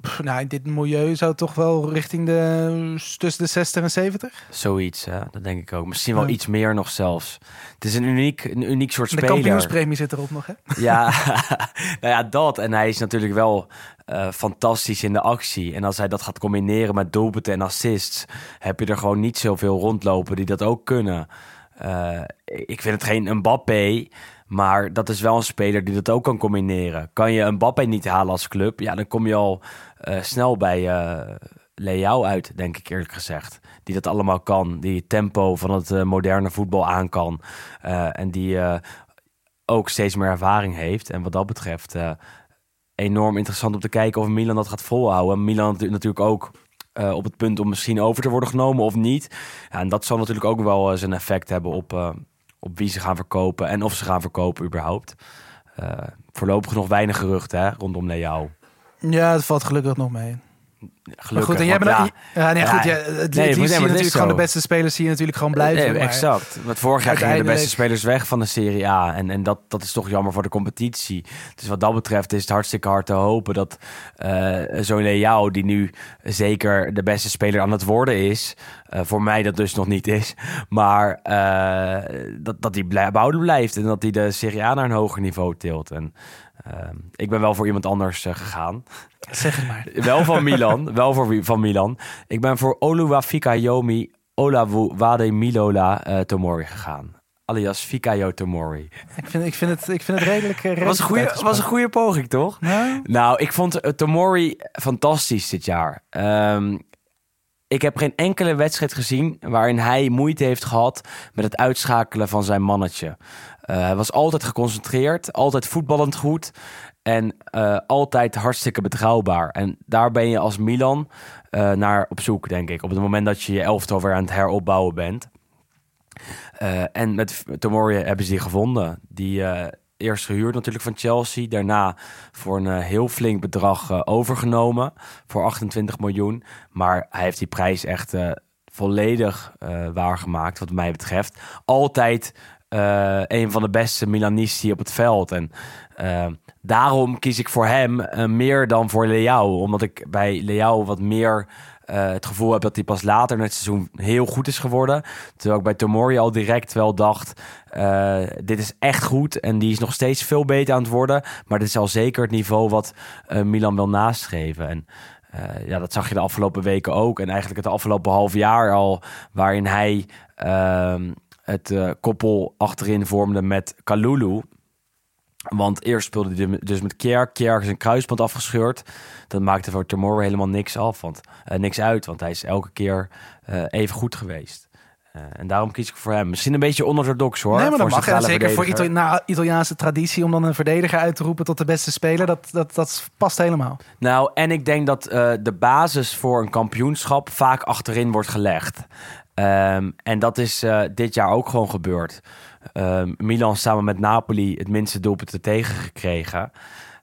Pff, nou, in dit milieu zou toch wel richting de tussen de 60 en 70. Zoiets, hè? dat denk ik ook. Misschien wel Ja. iets meer nog zelfs. Het is een uniek, een uniek soort De speler. kampioenspremie zit erop nog, hè? Ja, nou ja, dat. En hij is natuurlijk wel eh, fantastisch in de actie. En als hij dat gaat combineren met doelpunten en assists, heb je er gewoon niet zoveel rondlopen die dat ook kunnen. Eh, ik vind het geen Mbappé, maar dat is wel een speler die dat ook kan combineren. Kan je Mbappé niet halen als club, ja, dan kom je al eh, snel bij eh Leao uit, denk ik eerlijk gezegd. Die dat allemaal kan, die het tempo van het eh, moderne voetbal aan kan. En die ook steeds meer ervaring heeft. En wat dat betreft enorm interessant om te kijken of Milan dat gaat volhouden. Milan natu- natuurlijk ook op het punt om misschien over te worden genomen of niet. En dat zal natuurlijk ook wel zijn effect hebben op, op wie ze gaan verkopen en of ze gaan verkopen überhaupt. Eh, voorlopig nog weinig geruchten rondom Leao. Ja, het valt gelukkig nog mee. Gelukkig. maar goed, en jij bent ja, ja, nee, goed, ja, het, liefst natuurlijk gewoon de beste spelers zie je natuurlijk gewoon blijven. Nee, maar exact. Want vorig jaar gingen de beste spelers weg van de Serie A. En, en dat, dat is toch jammer voor de competitie. Dus wat dat betreft is het hartstikke hard te hopen dat eh zo'n Leao, die nu zeker de beste speler aan het worden is. eh, voor mij dat dus nog niet is. Maar eh, dat, dat hij blij, behouden blijft. En dat hij de Serie A naar een hoger niveau tilt. En eh, ik ben wel voor iemand anders eh, gegaan. Zeg het maar. Wel van Milan. wel voor, van Milan. Ik ben voor Oluwafika-Yomi Olawu Milola eh, Tomori gegaan. Alias Fikayo Tomori. Ik vind, ik vind, het, ik vind het redelijk... eh, Was een, goede, redelijk was een goede poging, toch? Nou, Nou, ik vond eh, Tomori fantastisch dit jaar. Ehm, ik heb geen enkele wedstrijd gezien waarin hij moeite heeft gehad met het uitschakelen van zijn mannetje. Eh, hij was altijd geconcentreerd, altijd voetballend goed en eh, altijd hartstikke betrouwbaar. En daar ben je als Milan eh, naar op zoek, denk ik. Op het moment dat je je elftal weer aan het heropbouwen bent. En met Tomori hebben ze die gevonden. Die eerst gehuurd natuurlijk van Chelsea. Daarna voor een heel flink bedrag overgenomen. Voor 28 miljoen. Maar hij heeft die prijs echt volledig waargemaakt wat mij betreft. Altijd eh, een van de beste Milanisti op het veld. En eh, daarom kies ik voor hem eh, meer dan voor Leao. Omdat ik bij Leao wat meer het gevoel heb dat hij pas later in het seizoen heel goed is geworden. Terwijl ik bij Tomori al direct wel dacht, dit is echt goed. En die is nog steeds veel beter aan het worden. Maar dit is al zeker het niveau wat Milan wil nastreven. En ja, dat zag je de afgelopen weken ook. En eigenlijk het afgelopen half jaar al, waarin hij ehm, het eh, koppel achterin vormde met Kalulu. Want eerst speelde hij dus met Kjær. Kjær is een kruisband afgescheurd. Dat maakte voor Tomorrow helemaal niks af. Want, eh, niks uit, want hij is elke keer eh, even goed geweest. En daarom kies ik voor hem. Misschien een beetje onorthodox hoor. nee, maar dat mag. Zeker voor. Itali na Italiaanse traditie om dan een verdediger uit te roepen tot de beste speler. Dat, dat, dat past helemaal. Nou, en ik denk dat de basis voor een kampioenschap vaak achterin wordt gelegd. Ehm, en dat is eh, dit jaar ook gewoon gebeurd. Ehm, Milan samen met Napoli het minste doelpunten tegengekregen.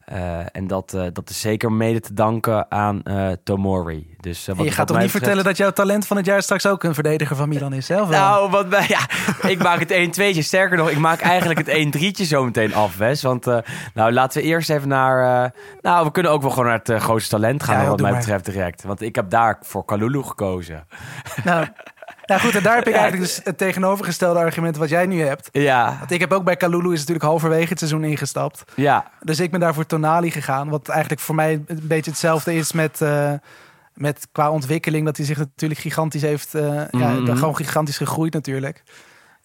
Eh, en dat, eh, dat is zeker mede te danken aan eh, Tomori. Dus, wat, je gaat toch niet betreft- vertellen dat jouw talent van het jaar straks ook een verdediger van Milan is? Zelf wel? Nou, wat bij, ja, ik maak het 1-2'tje. Sterker nog, ik maak eigenlijk het 1-3'tje zo meteen af, Wes. Want uh, nou, laten we eerst even naar... Uh, nou, we kunnen ook wel gewoon naar het uh, grootste talent gaan, Ja, wat mij maar. betreft direct. Want ik heb daar voor Kalulu gekozen. Nou, nou goed, en daar heb ik Ja, eigenlijk dus het tegenovergestelde argument wat jij nu hebt. Ja, Want ik heb ook bij Kalulu is natuurlijk halverwege het seizoen ingestapt. ja. Dus ik ben daar voor Tonali gegaan. Wat eigenlijk voor mij een beetje hetzelfde is met, eh, met qua ontwikkeling. Dat hij zich natuurlijk gigantisch heeft... eh, ja, Mhm. gewoon gigantisch gegroeid natuurlijk.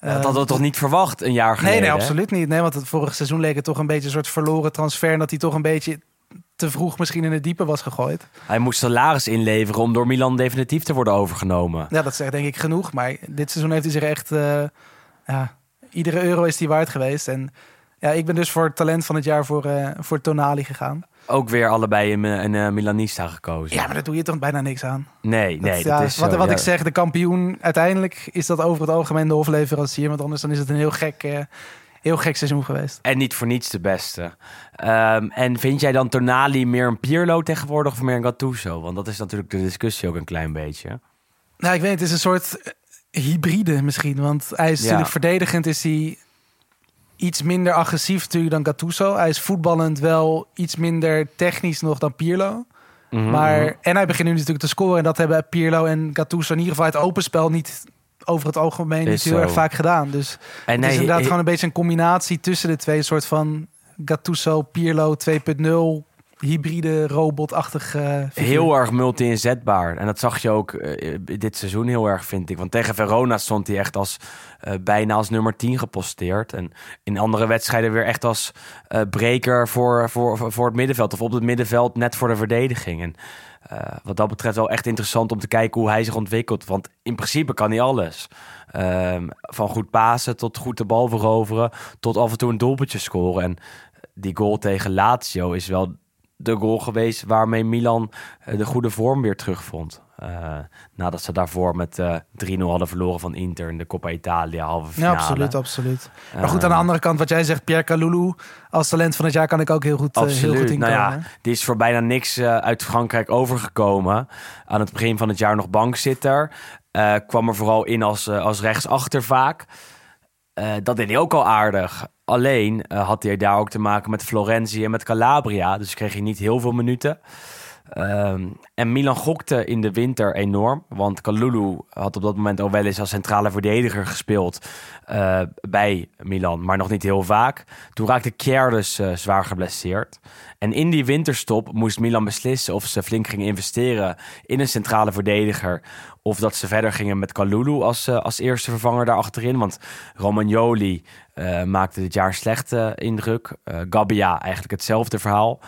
dat hadden we toch niet verwacht een jaar geleden? Nee, nee, absoluut niet. Nee, want het vorige seizoen leek het toch een beetje een soort verloren transfer. En dat hij toch een beetje te vroeg misschien in het diepe was gegooid. Hij moest salaris inleveren om door Milan definitief te worden overgenomen. Ja, dat zegt denk ik genoeg. Maar dit seizoen heeft hij zich echt... eh, ja, iedere euro is hij waard geweest. En ja, ik ben dus voor het talent van het jaar voor, eh, voor Tonali gegaan. Ook weer allebei een, een eh, Milanista gekozen. Ja, maar daar doe je toch bijna niks aan. Nee, nee, ja, dat is wat zo, wat ja. ik zeg, de kampioen, uiteindelijk is dat over het algemeen de hofleverancier. Want anders dan is het een heel gek, heel gek seizoen geweest. En niet voor niets de beste. Ehm, en vind jij dan Tonali meer een Pirlo tegenwoordig of meer een Gattuso? Want dat is natuurlijk de discussie ook een klein beetje. Nou, ik weet, het is een soort eh, hybride misschien. Want hij is Ja. natuurlijk verdedigend, is hij iets minder agressief natuurlijk dan Gattuso. Hij is voetballend wel iets minder technisch nog dan Pirlo. Mhm, Maar, en hij begint nu natuurlijk te scoren. En dat hebben Pirlo en Gattuso in ieder geval het open spel niet over het algemeen Is niet heel zo. erg vaak gedaan. Dus En het is inderdaad he- gewoon een beetje een combinatie tussen de twee. Een soort van Gattuso, Pirlo 2.0, hybride, robotachtig eh, heel erg multi-inzetbaar. En dat zag je ook eh, dit seizoen heel erg, vind ik. Want tegen Verona stond hij echt als eh, bijna als nummer 10 geposteerd. En in andere wedstrijden weer echt als breker voor, voor, voor het middenveld. Of op het middenveld net voor de verdediging. En eh, wat dat betreft wel echt interessant om te kijken hoe hij zich ontwikkelt. Want in principe kan hij alles. Ehm, van goed pasen tot goed de bal veroveren. Tot af en toe een doelpuntje scoren. En die goal tegen Lazio is wel de goal geweest waarmee Milan eh, de goede vorm weer terugvond. Eh, nadat ze daarvoor met eh 3-0 hadden verloren van Inter in de Coppa Italia halve finale. Ja, absoluut, absoluut. Maar goed, aan de andere kant, wat jij zegt, Pierre Kalulu als talent van het jaar kan ik ook heel goed, eh, heel goed inkomen. nou ja, die is voor bijna niks eh, uit Frankrijk overgekomen. Aan het begin van het jaar nog bankzitter. Eh, kwam er vooral in als, eh, als rechtsachter vaak. Eh, dat deed hij ook al aardig. Alleen eh, had hij daar ook te maken met Florentie en met Calabria. Dus kreeg hij niet heel veel minuten. Ehm, en Milan gokte in de winter enorm. Want Kalulu had op dat moment al wel eens als centrale verdediger gespeeld eh, bij Milan. Maar nog niet heel vaak. Toen raakte Kjær dus eh, zwaar geblesseerd. En in die winterstop moest Milan beslissen of ze flink gingen investeren in een centrale verdediger. Of dat ze verder gingen met Kalulu als, eh, als eerste vervanger daar achterin. Want Romagnoli maakte dit jaar slechte indruk. Gabbia eigenlijk hetzelfde verhaal.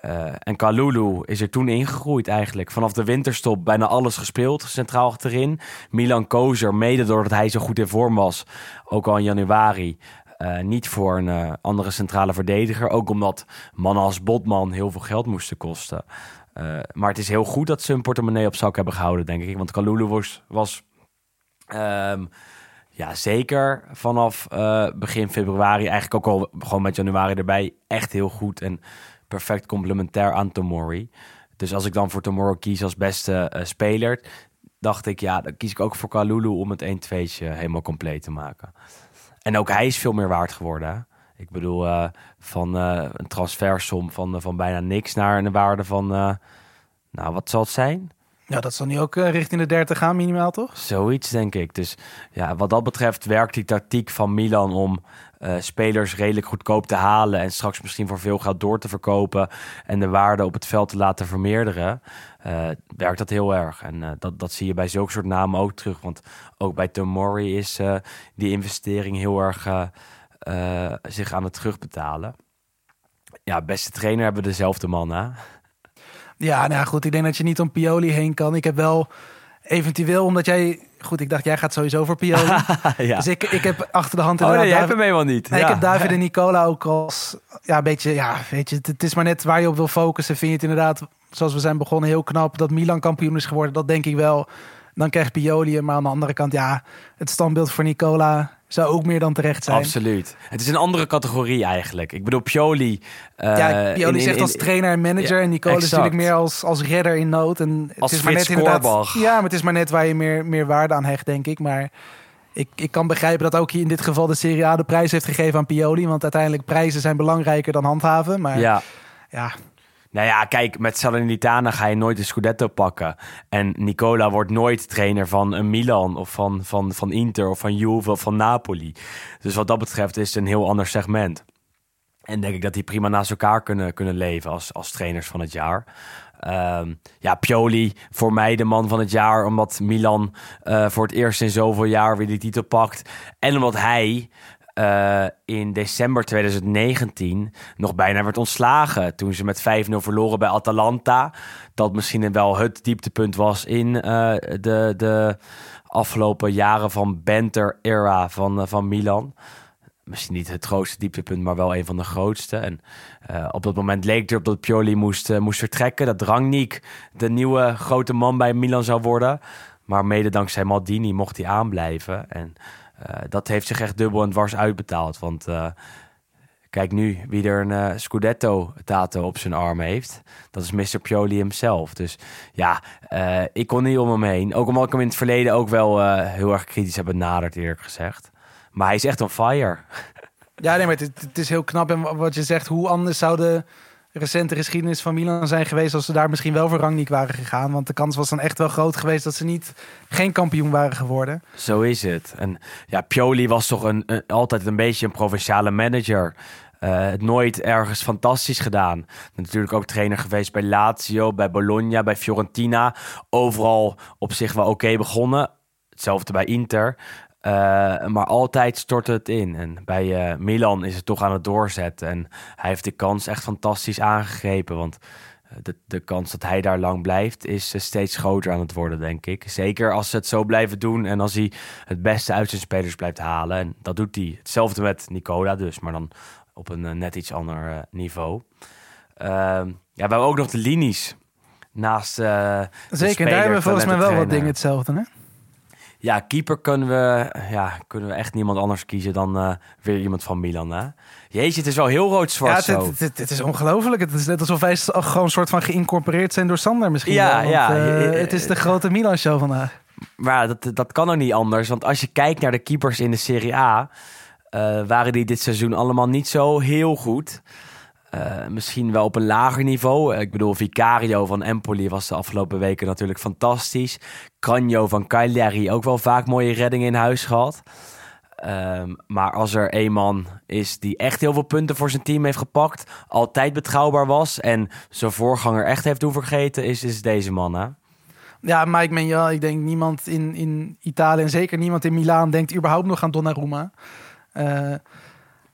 Eh, en Kalulu is er toen ingegroeid eigenlijk. Vanaf de winterstop bijna alles gespeeld, centraal achterin. Milan koos er, mede doordat hij zo goed in vorm was, ook al in januari... eh, niet voor een eh, andere centrale verdediger. Ook omdat mannen als Botman heel veel geld moesten kosten. Maar het is heel goed dat ze hun portemonnee op zak hebben gehouden, denk ik. Want Kalulu was, was ehm, ja, zeker vanaf begin februari, eigenlijk ook al gewoon met januari erbij, echt heel goed en perfect complementair aan Tomori. Dus als ik dan voor Tomorrow kies als beste eh, speler, dacht ik, ja, dan kies ik ook voor Kalulu om het 1-2'tje helemaal compleet te maken. En ook hij is veel meer waard geworden. Ik bedoel, eh, van eh, een transfersom van, van bijna niks naar een waarde van, nou, wat zal het zijn? Ja, dat zal nu ook eh, richting de 30 gaan, minimaal toch? Zoiets, denk ik. Dus ja, wat dat betreft werkt die tactiek van Milan om eh, spelers redelijk goedkoop te halen en straks misschien voor veel geld door te verkopen en de waarde op het veld te laten vermeerderen, eh, werkt dat heel erg. En dat, dat zie je bij zulke soort namen ook terug. Want ook bij Tomori is die investering heel erg zich aan het terugbetalen. Ja, beste trainer hebben we dezelfde man, hè? Ja, nou goed. Ik denk dat je niet om Pioli heen kan. Ik heb wel eventueel, omdat jij... Goed, ik dacht, jij gaat sowieso voor Pioli. ja. Dus ik, ik heb achter de hand Oh nee, jij hebt hem helemaal niet. Nee, ja. Ik heb David en Nicola ook als... Ja, een beetje... Ja, weet je, het is maar net waar je op wil focussen. Vind je het inderdaad, zoals we zijn begonnen, heel knap... dat Milan kampioen is geworden. Dat denk ik wel. Dan krijgt Pioli hem. Maar aan de andere kant, ja... het standbeeld voor Nicola zou ook meer dan terecht zijn. Absoluut. Het is een andere categorie eigenlijk. Ik bedoel, Pioli... eh, Ja, Pioli in- in- zegt in- als trainer en manager. Ja, en Nicola is natuurlijk meer als, als redder in nood. En Als het is maar net inderdaad. Ja, maar het is maar net waar je meer, meer waarde aan hecht, denk ik. Maar ik, ik kan begrijpen dat ook hier in dit geval de Serie A de prijs heeft gegeven aan Pioli. Want uiteindelijk prijzen zijn belangrijker dan handhaven. Maar ja, Ja. Nou ja, kijk, met Salernitana ga je nooit de Scudetto pakken. En Nicola wordt nooit trainer van een Milan of van, van, van Inter of van Juve of van Napoli. Dus wat dat betreft is het een heel ander segment. En denk ik dat die prima naast elkaar kunnen, kunnen leven als, als trainers van het jaar. Ehm, ja, Pioli voor mij de man van het jaar, omdat Milan eh, voor het eerst in zoveel jaar weer die titel pakt. En omdat hij eh, in december 2019 nog bijna werd ontslagen. Toen ze met 5-0 verloren bij Atalanta. Dat misschien wel het dieptepunt was in eh, de, de afgelopen jaren van Benter-era van, eh, van Milan. Misschien niet het grootste dieptepunt, maar wel een van de grootste. En op dat moment leek erop dat Pioli moest, moest vertrekken. Dat Rangnick de nieuwe grote man bij Milan zou worden. Maar mede dankzij Maldini mocht hij aanblijven. En dat heeft zich echt dubbel en dwars uitbetaald. Want eh, kijk nu wie er een eh, Scudetto-tato op zijn arm heeft. Dat is Mr. Pioli himself. Dus ja, eh, ik kon niet om hem heen. Ook omdat ik hem in het verleden ook wel eh, heel erg kritisch heb benaderd, eerlijk gezegd. Maar hij is echt on fire. Ja, nee, maar het, het is heel knap. En wat je zegt, hoe anders zou de recente geschiedenis van Milan zijn geweest als ze daar misschien wel voor Rangnick waren gegaan? Want de kans was dan echt wel groot geweest dat ze niet geen kampioen waren geworden. Zo is het. En ja, Pioli was toch een, altijd een beetje een provinciale manager. Eh, nooit ergens fantastisch gedaan. Natuurlijk ook trainer geweest bij Lazio, bij Bologna, bij Fiorentina. Overal op zich wel oké begonnen. Hetzelfde bij Inter. Eh, maar altijd stortte het in. En bij eh, Milan is het toch aan het doorzetten. En hij heeft de kans echt fantastisch aangegrepen. Want eh, de, de kans dat hij daar lang blijft is steeds groter aan het worden, denk ik. Zeker als ze het zo blijven doen en als hij het beste uit zijn spelers blijft halen. En dat doet hij. Hetzelfde met Nicola dus, maar dan op een net iets ander niveau. Ehm, ja, we hebben ook nog de linies. Naast de Zeker, en daar hebben we volgens mij wel wat dingen hetzelfde. Hè? Ja, keeper kunnen we, ja, kunnen we echt niemand anders kiezen dan eh, weer iemand van Milan. Hè? Jeetje, het is wel heel Ja, rood-zwart het, zo. het, is ongelooflijk. Het is net alsof wij gewoon een soort van geïncorporeerd zijn door Sander misschien. Ja, wel, want, ja. eh, het is de grote Milan-show vandaag. Maar dat, dat kan ook niet anders. Want als je kijkt naar de keepers in de Serie A... eh, waren die dit seizoen allemaal niet zo heel goed. Eh, misschien wel op een lager niveau. Eh, ik bedoel, Vicario van Empoli was de afgelopen weken natuurlijk fantastisch. Canio van Cagliari ook wel vaak mooie reddingen in huis gehad. Ehm, maar als er een man is die echt heel veel punten voor zijn team heeft gepakt... altijd betrouwbaar was en zijn voorganger echt heeft doen vergeten... is, is deze man, hè? Ja, Mike Menja, ik denk niemand in, in Italië en zeker niemand in Milaan denkt überhaupt nog aan Donnarumma. Eh,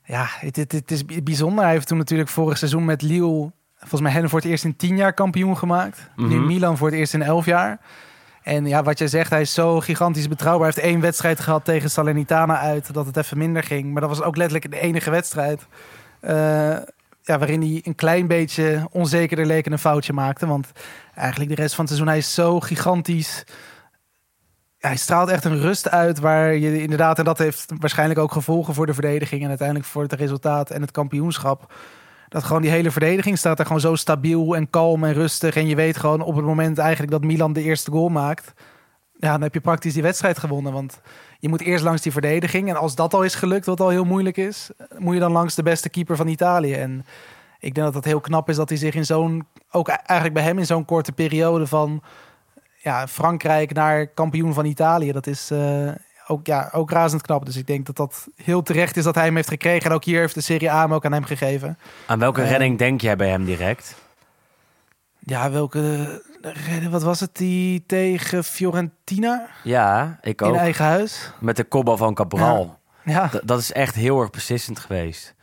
ja, het, het, het is bijzonder. Hij heeft toen natuurlijk vorig seizoen met Lille, volgens mij hen voor het eerst in tien jaar kampioen gemaakt. Nu Mhm. Milan voor het eerst in elf jaar. En ja, wat jij zegt, hij is zo gigantisch betrouwbaar. Hij heeft één wedstrijd gehad tegen Salernitana uit, dat het even minder ging. Maar dat was ook letterlijk de enige wedstrijd. eh, ja, waarin hij een klein beetje onzekerder leek en een foutje maakte. Want eigenlijk de rest van het seizoen, hij is zo gigantisch. Hij straalt echt een rust uit waar je inderdaad, en dat heeft waarschijnlijk ook gevolgen voor de verdediging en uiteindelijk voor het resultaat en het kampioenschap. Dat gewoon die hele verdediging staat er gewoon zo stabiel en kalm en rustig. En je weet gewoon op het moment eigenlijk dat Milan de eerste goal maakt. Ja, dan heb je praktisch die wedstrijd gewonnen. Want je moet eerst langs die verdediging. En als dat al is gelukt, wat al heel moeilijk is, moet je dan langs de beste keeper van Italië. En ik denk dat het heel knap is dat hij zich in zo'n, ook eigenlijk bij hem in zo'n korte periode van ja, Frankrijk naar kampioen van Italië. Dat is eh, ook, ja, ook razend knap. Dus ik denk dat dat heel terecht is dat hij hem heeft gekregen. En ook hier heeft de Serie A hem ook aan hem gegeven. Aan welke Eh, redding denk jij bij hem direct? Ja, welke redden, wat was het? Die tegen Fiorentina Ja, ik in ook. eigen huis. Met de kopbal van Cabral. Ja, D- dat is echt heel erg beslissend geweest.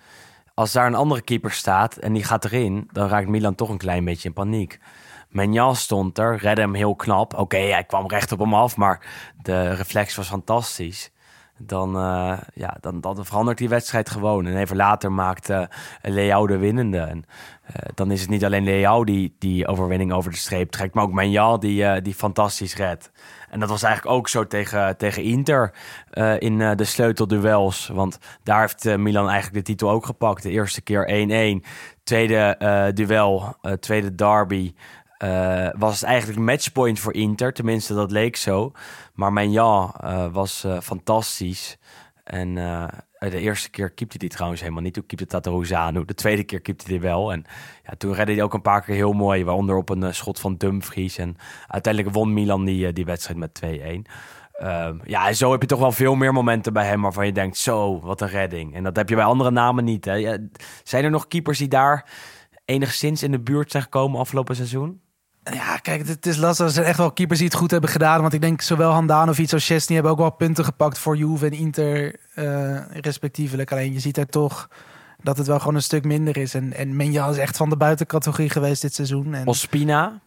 Als daar een andere keeper staat en die gaat erin, dan raakt Milan toch een klein beetje in paniek. Menjal stond er, redde hem heel knap. Oké, hij kwam recht op hem af, maar de reflex was fantastisch. Dan, eh, ja, dan, dan verandert die wedstrijd gewoon. En even later maakt eh Leao de winnende. En eh, dan is het niet alleen Leao die die overwinning over de streep trekt, maar ook Menjal die, die fantastisch redt. En dat was eigenlijk ook zo tegen, tegen Inter in de sleutelduels. Want daar heeft Milan eigenlijk de titel ook gepakt. De eerste keer 1-1. Tweede duel, tweede derby. Eh, was eigenlijk matchpoint voor Inter. Tenminste, dat leek zo. Maar Menjan eh was eh, fantastisch. En de eerste keer keepte hij trouwens helemaal niet. Toen keepte Tataruzanu. De tweede keer keepte hij wel. En ja, toen redde hij ook een paar keer heel mooi. Waaronder op een schot van Dumfries. En uiteindelijk won Milan die, die wedstrijd met 2-1. Ehm, ja, zo heb je toch wel veel meer momenten bij hem waarvan je denkt, zo, wat een redding. En dat heb je bij andere namen niet. Hè? Zijn er nog keepers die daar enigszins in de buurt zijn gekomen afgelopen seizoen? Ja, kijk, het is lastig. Er zijn echt wel keepers die het goed hebben gedaan. Want ik denk zowel Handanovic als Chesney hebben ook wel punten gepakt voor Juve en Inter eh, respectievelijk. Alleen je ziet er toch dat het wel gewoon een stuk minder is. En, en Menja is echt van de buitencategorie geweest dit seizoen. En, Ospina.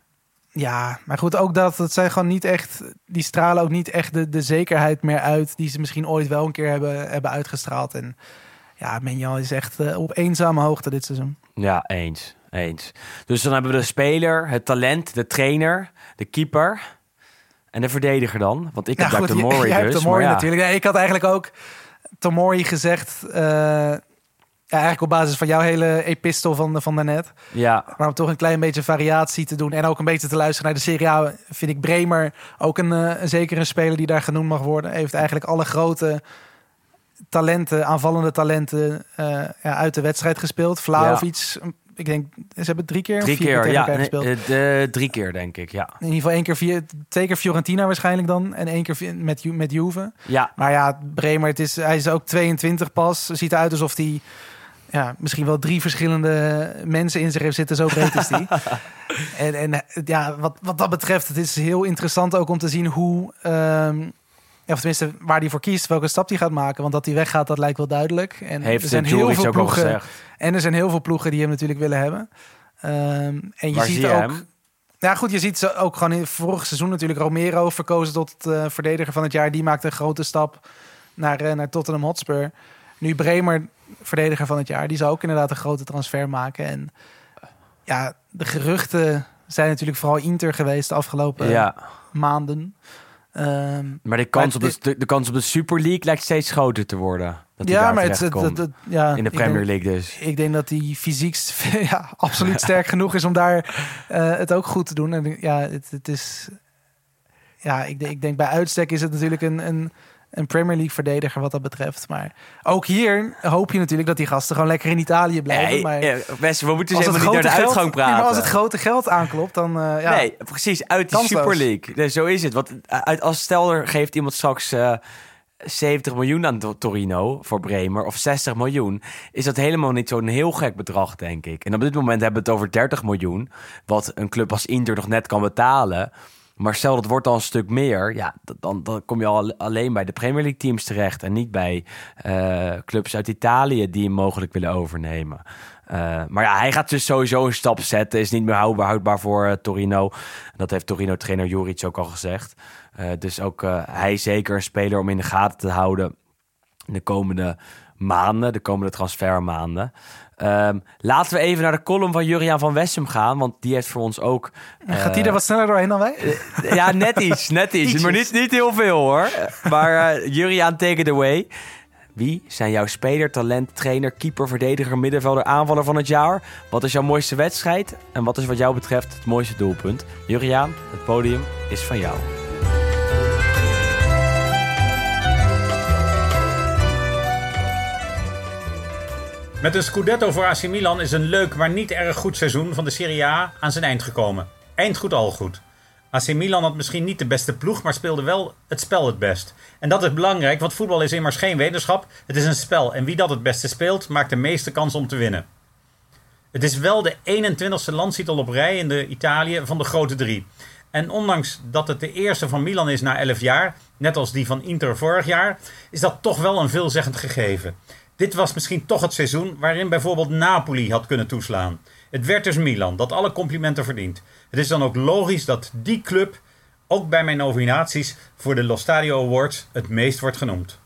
ja, maar goed, ook dat. Het zijn gewoon niet echt. Die stralen ook niet echt de, de zekerheid meer uit. die ze misschien ooit wel een keer hebben, hebben uitgestraald. En ja, Menja is echt eh, op eenzame hoogte dit seizoen. Ja, eens. Eens. Dus dan hebben we de speler, het talent, de trainer, de keeper en de verdediger dan. Want ik heb Ja, daar goed, Tomori jij- jij dus. hebt Tomori ja. natuurlijk. Nee, ik had eigenlijk ook Tomori gezegd. eh, ja, eigenlijk op basis van jouw hele epistel van, van daarnet. Ja, Maar om toch een klein beetje variatie te doen. En ook een beetje te luisteren naar de Serie A. Vind ik Bremer ook een, eh, een zeker een speler die daar genoemd mag worden. Heeft eigenlijk alle grote talenten, aanvallende talenten eh, ja, uit de wedstrijd gespeeld. Vlaovic, ik denk, ze hebben drie keer, of drie vier keer. Ja, nee, gespeeld. eh, de, drie keer denk ik, ja. In ieder geval één keer, vier, twee keer Fiorentina waarschijnlijk dan. En één keer met, met Juve. Ja, Maar ja, Bremer, het is, hij is ook 22 pas. Ziet eruit alsof hij ja, misschien wel drie verschillende mensen in zich heeft zitten. Zo breed is hij. en en ja, wat, wat dat betreft, het is heel interessant ook om te zien hoe... ehm, of tenminste, waar hij voor kiest, welke stap hij gaat maken. Want dat hij weggaat, dat lijkt wel duidelijk. En heeft er zijn heel veel ploegen. gezegd. En er zijn heel veel ploegen die hem natuurlijk willen hebben. Ehm, en je Waar ziet zie je ook. hem? Ja, goed, je ziet ze ook gewoon in vorig seizoen natuurlijk Romero verkozen tot eh, verdediger van het jaar. Die maakte een grote stap naar, eh, naar Tottenham Hotspur. Nu Bremer, verdediger van het jaar, die zou ook inderdaad een grote transfer maken. En ja, de geruchten zijn natuurlijk vooral Inter geweest de afgelopen Ja, maanden. Ehm, maar de kans, Maar op de, de, de kans op de Super League lijkt steeds groter te worden. Dat ja, maar het, ja, in de Premier denk- League dus. Ik denk dat hij fysiek ja, absoluut sterk genoeg is om daar eh, het ook goed te doen. En ja, het, het is. Ja, ik, denk- ik denk bij uitstek is het natuurlijk een, een, een Premier League verdediger wat dat betreft. Maar ook hier hoop je natuurlijk dat die gasten gewoon lekker in Italië blijven. Nee, maar eh, Wes, we moeten dus het helemaal niet naar de geld- uitgang nee, praten. maar als het grote geld aanklopt, dan eh, ja. Nee, precies, uit Kansloos. Super League. Nee, zo is het. Want uit, als stel er geeft iemand straks eh 70 miljoen aan To- Torino voor Bremer of 60 miljoen, is dat helemaal niet zo'n heel gek bedrag, denk ik. En op dit moment hebben we het over 30 miljoen, wat een club als Inter nog net kan betalen. Maar stel dat wordt dan een stuk meer, ja, dan, dan kom je al alleen bij de Premier League teams terecht en niet bij eh, clubs uit Italië die hem mogelijk willen overnemen. Eh, maar ja, hij gaat dus sowieso een stap zetten. Is niet meer houdbaar, voor eh, Torino. Dat heeft Torino-trainer Juric ook al gezegd. Dus ook hij zeker een speler om in de gaten te houden de komende maanden, de komende transfermaanden. Ehm, laten we even naar de column van Juriaan van Wessem gaan, want die heeft voor ons ook... Gaat die er wat sneller doorheen dan wij? Ja, net iets, net iets. Maar niet, niet heel veel hoor. Maar eh Juriaan, take it away. Wie zijn jouw speler, talent, trainer, keeper, verdediger, middenvelder, aanvaller van het jaar? Wat is jouw mooiste wedstrijd? En wat is wat jou betreft het mooiste doelpunt? Juriaan, het podium is van jou. Met een Scudetto voor AC Milan is een leuk, maar niet erg goed seizoen van de Serie A aan zijn eind gekomen. Eind goed al goed. AC Milan had misschien niet de beste ploeg, maar speelde wel het spel het best. En dat is belangrijk, want voetbal is immers geen wetenschap. Het is een spel en wie dat het beste speelt, maakt de meeste kans om te winnen. Het is wel de 21ste landstitel op rij in de Italië van de grote drie. En ondanks dat het de eerste van Milan is na 11 jaar, net als die van Inter vorig jaar, is dat toch wel een veelzeggend gegeven. Dit was misschien toch het seizoen waarin bijvoorbeeld Napoli had kunnen toeslaan. Het werd dus Milan, dat alle complimenten verdient. Het is dan ook logisch dat die club, ook bij mijn nominaties voor de Lo Stadio Awards, het meest wordt genoemd.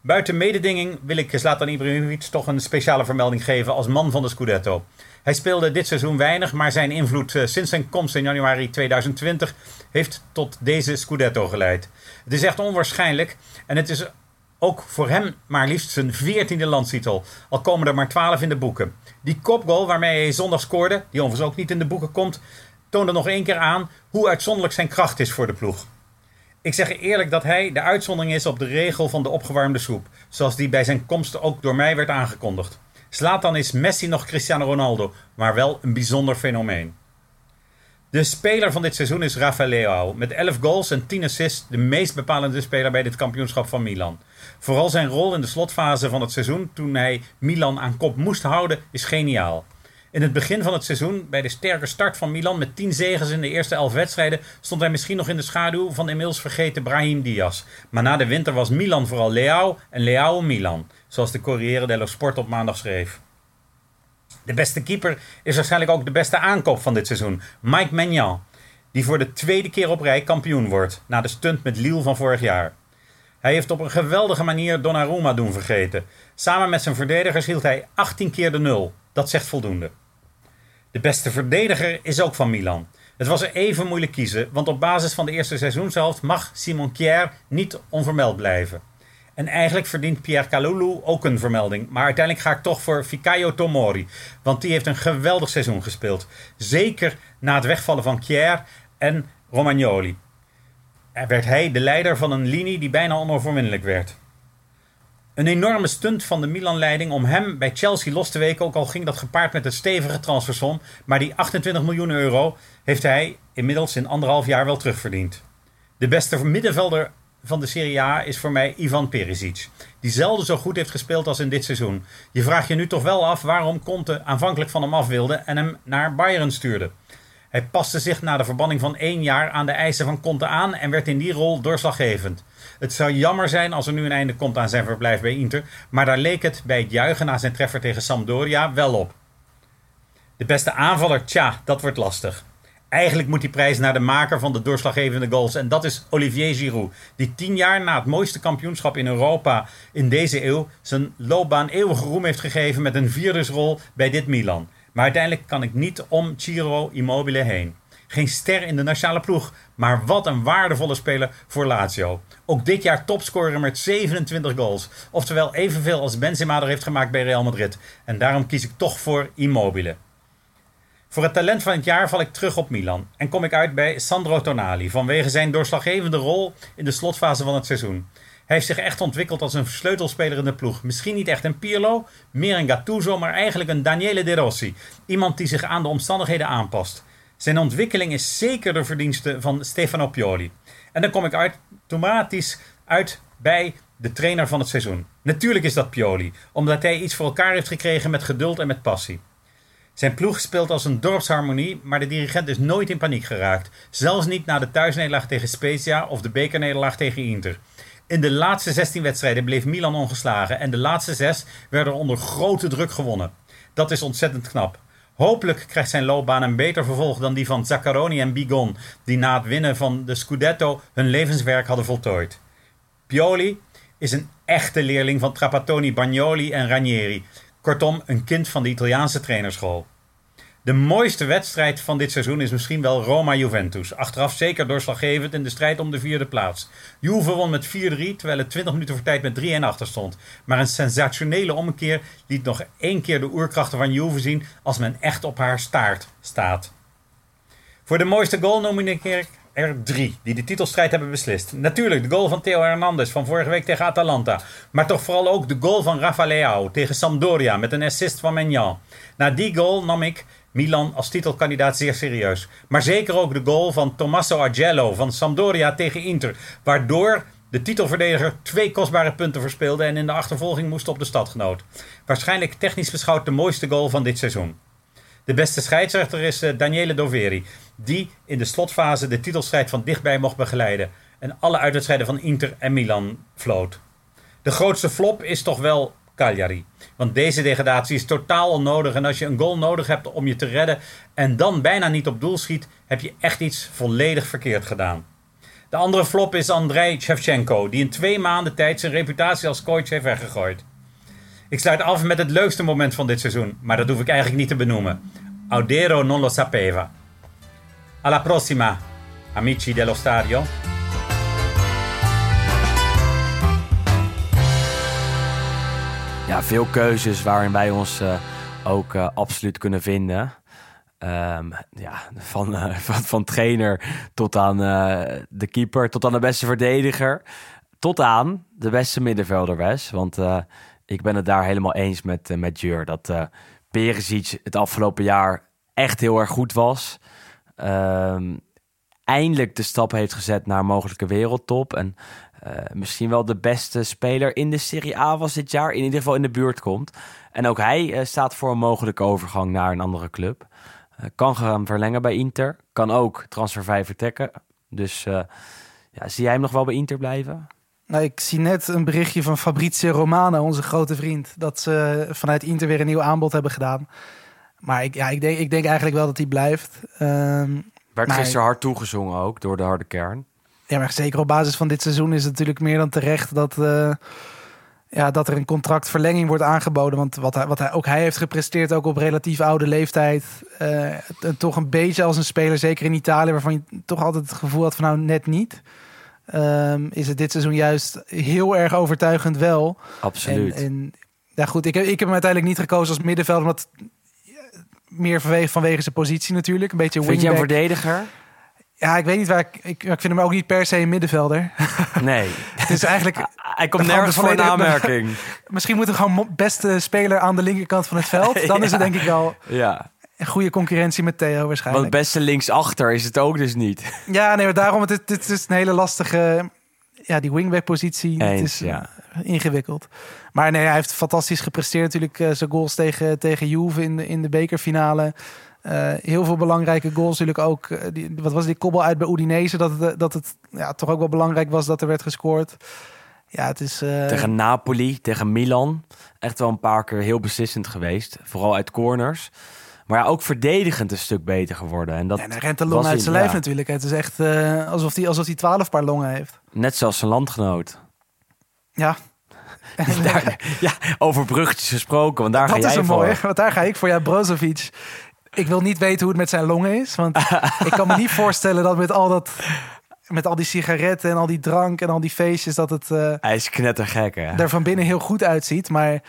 Buiten mededinging wil ik Zlatan Ibrahimovic toch een speciale vermelding geven als man van de Scudetto. Hij speelde dit seizoen weinig, maar zijn invloed eh, sinds zijn komst in januari 2020 heeft tot deze Scudetto geleid. Het is echt onwaarschijnlijk en het is ook voor hem maar liefst zijn veertiende landstitel. Al komen er maar twaalf in de boeken. Die kopgoal waarmee hij zondag scoorde, die overigens ook niet in de boeken komt, toonde nog één keer aan hoe uitzonderlijk zijn kracht is voor de ploeg. Ik zeg eerlijk dat hij de uitzondering is op de regel van de opgewarmde soep. Zoals die bij zijn komst ook door mij werd aangekondigd. Zlatan is Messi nog Cristiano Ronaldo, maar wel een bijzonder fenomeen. De speler van dit seizoen is Rafael Leao. Met 11 goals en 10 assists de meest bepalende speler bij dit kampioenschap van Milan. Vooral zijn rol in de slotfase van het seizoen toen hij Milan aan kop moest houden is geniaal. In het begin van het seizoen, bij de sterke start van Milan met 10 zegens in de eerste 11 wedstrijden, stond hij misschien nog in de schaduw van inmiddels vergeten Brahim Diaz. Maar na de winter was Milan vooral Leao en Leao Milan, zoals de Corriere dello Sport op maandag schreef. De beste keeper is waarschijnlijk ook de beste aankoop van dit seizoen, Mike Maignan, die voor de tweede keer op rij kampioen wordt, na de stunt met Lille van vorig jaar. Hij heeft op een geweldige manier Donnarumma doen vergeten. Samen met zijn verdedigers hield hij 18 keer de nul. Dat zegt voldoende. De beste verdediger is ook van Milan. Het was er even moeilijk kiezen, want op basis van de eerste seizoenshelft mag Simon Kjaer niet onvermeld blijven. En eigenlijk verdient Pierre Kalulu ook een vermelding. Maar uiteindelijk ga ik toch voor Fikayo Tomori. Want die heeft een geweldig seizoen gespeeld. Zeker na het wegvallen van Kjaer en Romagnoli. werd hij de leider van een linie die bijna onoverwinnelijk werd. Een enorme stunt van de Milan-leiding om hem bij Chelsea los te weken. Ook al ging dat gepaard met een stevige transfersom. Maar die 28 miljoen euro heeft hij inmiddels in anderhalf jaar wel terugverdiend. De beste middenvelder van de Serie A is voor mij Ivan Perisic. Die zelden zo goed heeft gespeeld als in dit seizoen. Je vraagt je nu toch wel af waarom Conte aanvankelijk van hem af wilde en hem naar Bayern stuurde. Hij paste zich na de verbanning van één jaar aan de eisen van Conte aan en werd in die rol doorslaggevend. Het zou jammer zijn als er nu een einde komt aan zijn verblijf bij Inter, maar daar leek het bij het juichen na zijn treffer tegen Sampdoria wel op. De beste aanvaller, tja, dat wordt lastig. Eigenlijk moet die prijs naar de maker van de doorslaggevende goals. En dat is Olivier Giroud. Die tien jaar na het mooiste kampioenschap in Europa in deze eeuw zijn loopbaan eeuwige roem heeft gegeven met een viersrol bij dit Milan. Maar uiteindelijk kan ik niet om Ciro Immobile heen. Geen ster in de nationale ploeg, maar wat een waardevolle speler voor Lazio. Ook dit jaar topscorer met 27 goals. Oftewel evenveel als Benzema er heeft gemaakt bij Real Madrid. En daarom kies ik toch voor Immobile. Voor het talent van het jaar val ik terug op Milan en kom ik uit bij Sandro Tonali vanwege zijn doorslaggevende rol in de slotfase van het seizoen. Hij heeft zich echt ontwikkeld als een sleutelspeler in de ploeg. Misschien niet echt een Pirlo, meer een Gattuso, maar eigenlijk een Daniele De Rossi. Iemand die zich aan de omstandigheden aanpast. Zijn ontwikkeling is zeker de verdienste van Stefano Pioli. En dan kom ik automatisch uit bij de trainer van het seizoen. Natuurlijk is dat Pioli, omdat hij iets voor elkaar heeft gekregen met geduld en met passie. Zijn ploeg speelt als een dorpsharmonie, maar de dirigent is nooit in paniek geraakt. Zelfs niet na de thuisnederlaag tegen Spezia of de bekernederlaag tegen Inter. In de laatste 16 wedstrijden bleef Milan ongeslagen en de laatste 6 werden onder grote druk gewonnen. Dat is ontzettend knap. Hopelijk krijgt zijn loopbaan een beter vervolg dan die van Zaccaroni en Bigon, die na het winnen van de Scudetto hun levenswerk hadden voltooid. Pioli is een echte leerling van Trapattoni, Bagnoli en Ranieri. Kortom, een kind van de Italiaanse trainerschool. De mooiste wedstrijd van dit seizoen is misschien wel Roma-Juventus. Achteraf zeker doorslaggevend in de strijd om de vierde plaats. Juve won met 4-3, terwijl het 20 minuten voor tijd met 3-1 achter stond. Maar een sensationele ommekeer liet nog één keer de oerkrachten van Juve zien als men echt op haar staart staat. Voor de mooiste goal nomineer ik er drie die de titelstrijd hebben beslist. Natuurlijk de goal van Theo Hernandez van vorige week tegen Atalanta. Maar toch vooral ook de goal van Rafa Leao tegen Sampdoria met een assist van Maignan. Na die goal nam ik Milan als titelkandidaat zeer serieus. Maar zeker ook de goal van Tommaso Agello van Sampdoria tegen Inter. Waardoor de titelverdediger twee kostbare punten verspeelde en in de achtervolging moest op de stadgenoot. Waarschijnlijk technisch beschouwd de mooiste goal van dit seizoen. De beste scheidsrechter is uh, Daniele Doveri, die in de slotfase de titelstrijd van dichtbij mocht begeleiden en alle uitwedstrijden van Inter en Milan floot. De grootste flop is toch wel Cagliari. Want deze degradatie is totaal onnodig. En als je een goal nodig hebt om je te redden en dan bijna niet op doel schiet, heb je echt iets volledig verkeerd gedaan. De andere flop is Andrei Shevchenko, die in twee maanden tijd zijn reputatie als coach heeft weggegooid. Ik sluit af met het leukste moment van dit seizoen, maar dat hoef ik eigenlijk niet te benoemen. Audero non lo sapeva. Alla prossima, amici dello stadio. Ja, veel keuzes waarin wij ons uh, ook uh, absoluut kunnen vinden. Um, ja, van, uh, van, van trainer tot aan de keeper, tot aan de beste verdediger. Tot aan de beste middenvelder, Wes. Want ik ben het daar helemaal eens met, met Jur. Dat uh, Perisic het afgelopen jaar echt heel erg goed was. Um, eindelijk de stap heeft gezet naar mogelijke wereldtop. En eh, misschien wel de beste speler in de Serie A was dit jaar. In ieder geval in de buurt komt. En ook hij eh, staat voor een mogelijke overgang naar een andere club. Eh, kan gaan verlengen bij Inter. Kan ook transfervrij vertrekken. Dus eh, ja, zie jij hem nog wel bij Inter blijven? Nou, ik zie net een berichtje van Fabrizio Romano, onze grote vriend, dat ze vanuit Inter weer een nieuw aanbod hebben gedaan. Maar ik, ja, ik, denk, ik denk eigenlijk wel dat hij blijft. Ehm, Werd Maar- gisteren hard toegezongen ook door de harde kern. ja, maar zeker op basis van dit seizoen is het natuurlijk meer dan terecht dat, eh, ja, dat er een contractverlenging wordt aangeboden. Want wat hij, wat hij, ook hij heeft gepresteerd, ook op relatief oude leeftijd. eh, toch een beetje als een speler, zeker in Italië, waarvan je toch altijd het gevoel had van nou net niet. Ehm, is het dit seizoen juist heel erg overtuigend wel. Absoluut. En, en ja, goed, ik heb, ik heb hem uiteindelijk niet gekozen als middenvelder, omdat ja, meer vanwege, vanwege zijn positie natuurlijk. Een beetje Vind je een wingback. verdediger? Ja, ik weet niet waar ik, ik. Ik vind hem ook niet per se een middenvelder. Nee. Het is eigenlijk. Hij komt nergens voor een aanmerking. Misschien moet er gewoon beste speler aan de linkerkant van het veld. Dan is het denk ik wel Ja, een goede concurrentie met Theo want waarschijnlijk. beste linksachter is het ook dus niet. Ja, nee, maar daarom. Het, het, het is een hele lastige. Ja, die wingback-positie. Het is ja. eh, ingewikkeld. Maar nee, hij heeft fantastisch gepresteerd natuurlijk. eh, zijn goals tegen, tegen Juve in de, in de bekerfinale. Eh, heel veel belangrijke goals natuurlijk ook. die, wat was die kobbel uit bij Udinese? Dat het, dat het ja, toch ook wel belangrijk was dat er werd gescoord. Ja, het is... Tegen Napoli, tegen Milan. Echt wel een paar keer heel beslissend geweest. Vooral uit corners. Maar ja, ook verdedigend een stuk beter geworden. En dat en hij rent de long uit zijn lijf ja, natuurlijk. Het is echt eh, alsof hij alsof hij 12 paar longen heeft. Net zoals zijn landgenoot. Ja, Daar, ja, over bruggetjes gesproken, want daar dat ga is jij voor. mooie. Want daar ga ik voor. Ja, Brozovic. Ik wil niet weten hoe het met zijn longen is. Want ik kan me niet voorstellen dat met al dat... Met al die sigaretten en al die drank en al die feestjes... dat het eh, Hij is knettergek, hè? er van binnen heel goed uitziet. Maar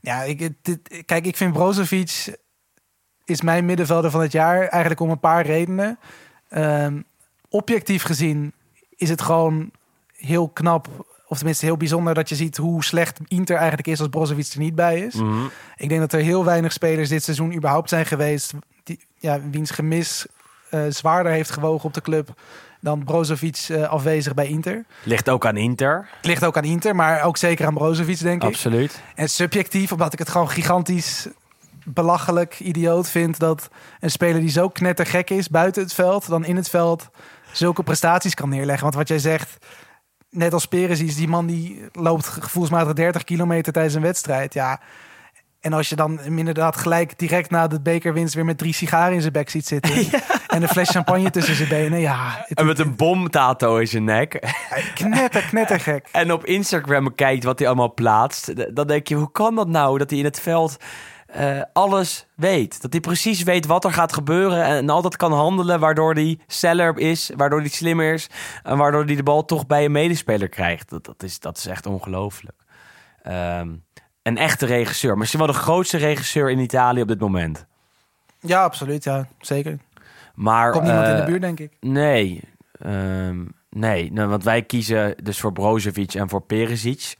ja, ik, dit, kijk, ik vind Brozovic... is mijn middenvelder van het jaar. Eigenlijk om een paar redenen. Ehm, objectief gezien is het gewoon heel knap... of tenminste heel bijzonder dat je ziet... hoe slecht Inter eigenlijk is als Brozovic er niet bij is. Mhm. Ik denk dat er heel weinig spelers dit seizoen überhaupt zijn geweest. Die, ja, wiens gemis eh, zwaarder heeft gewogen op de club dan Brozovic eh, afwezig bij Inter. Ligt ook aan Inter, ligt ook aan Inter, maar ook zeker aan Brozovic, denk ik. absoluut. En subjectief, omdat ik het gewoon gigantisch belachelijk, idioot vind... dat een speler die zo knettergek is buiten het veld... dan in het veld zulke prestaties kan neerleggen. Want wat jij zegt, net als Perisic, die man die loopt gevoelsmatig 30 kilometer tijdens een wedstrijd. Ja, en als je dan inderdaad gelijk direct na de bekerwinst... weer met drie sigaren in zijn bek ziet zitten... en een fles champagne tussen zijn benen, ja... Het, En met een bomtato in zijn nek. knetter, knettergek. En op Instagram kijkt wat hij allemaal plaatst. Dan denk je, hoe kan dat nou? Dat hij in het veld eh, alles weet. Dat hij precies weet wat er gaat gebeuren. En altijd kan handelen waardoor hij sneller is. Waardoor hij slimmer is. En waardoor hij de bal toch bij een medespeler krijgt. Dat, dat, is, dat is echt ongelooflijk. Ehm, een echte regisseur. Misschien wel de grootste regisseur in Italië op dit moment. Ja, absoluut, ja, zeker. Maar, Komt niemand in de eh, buurt, denk ik. Nee, ehm, nee. Nou, want wij kiezen dus voor Brozovic en voor Perisic.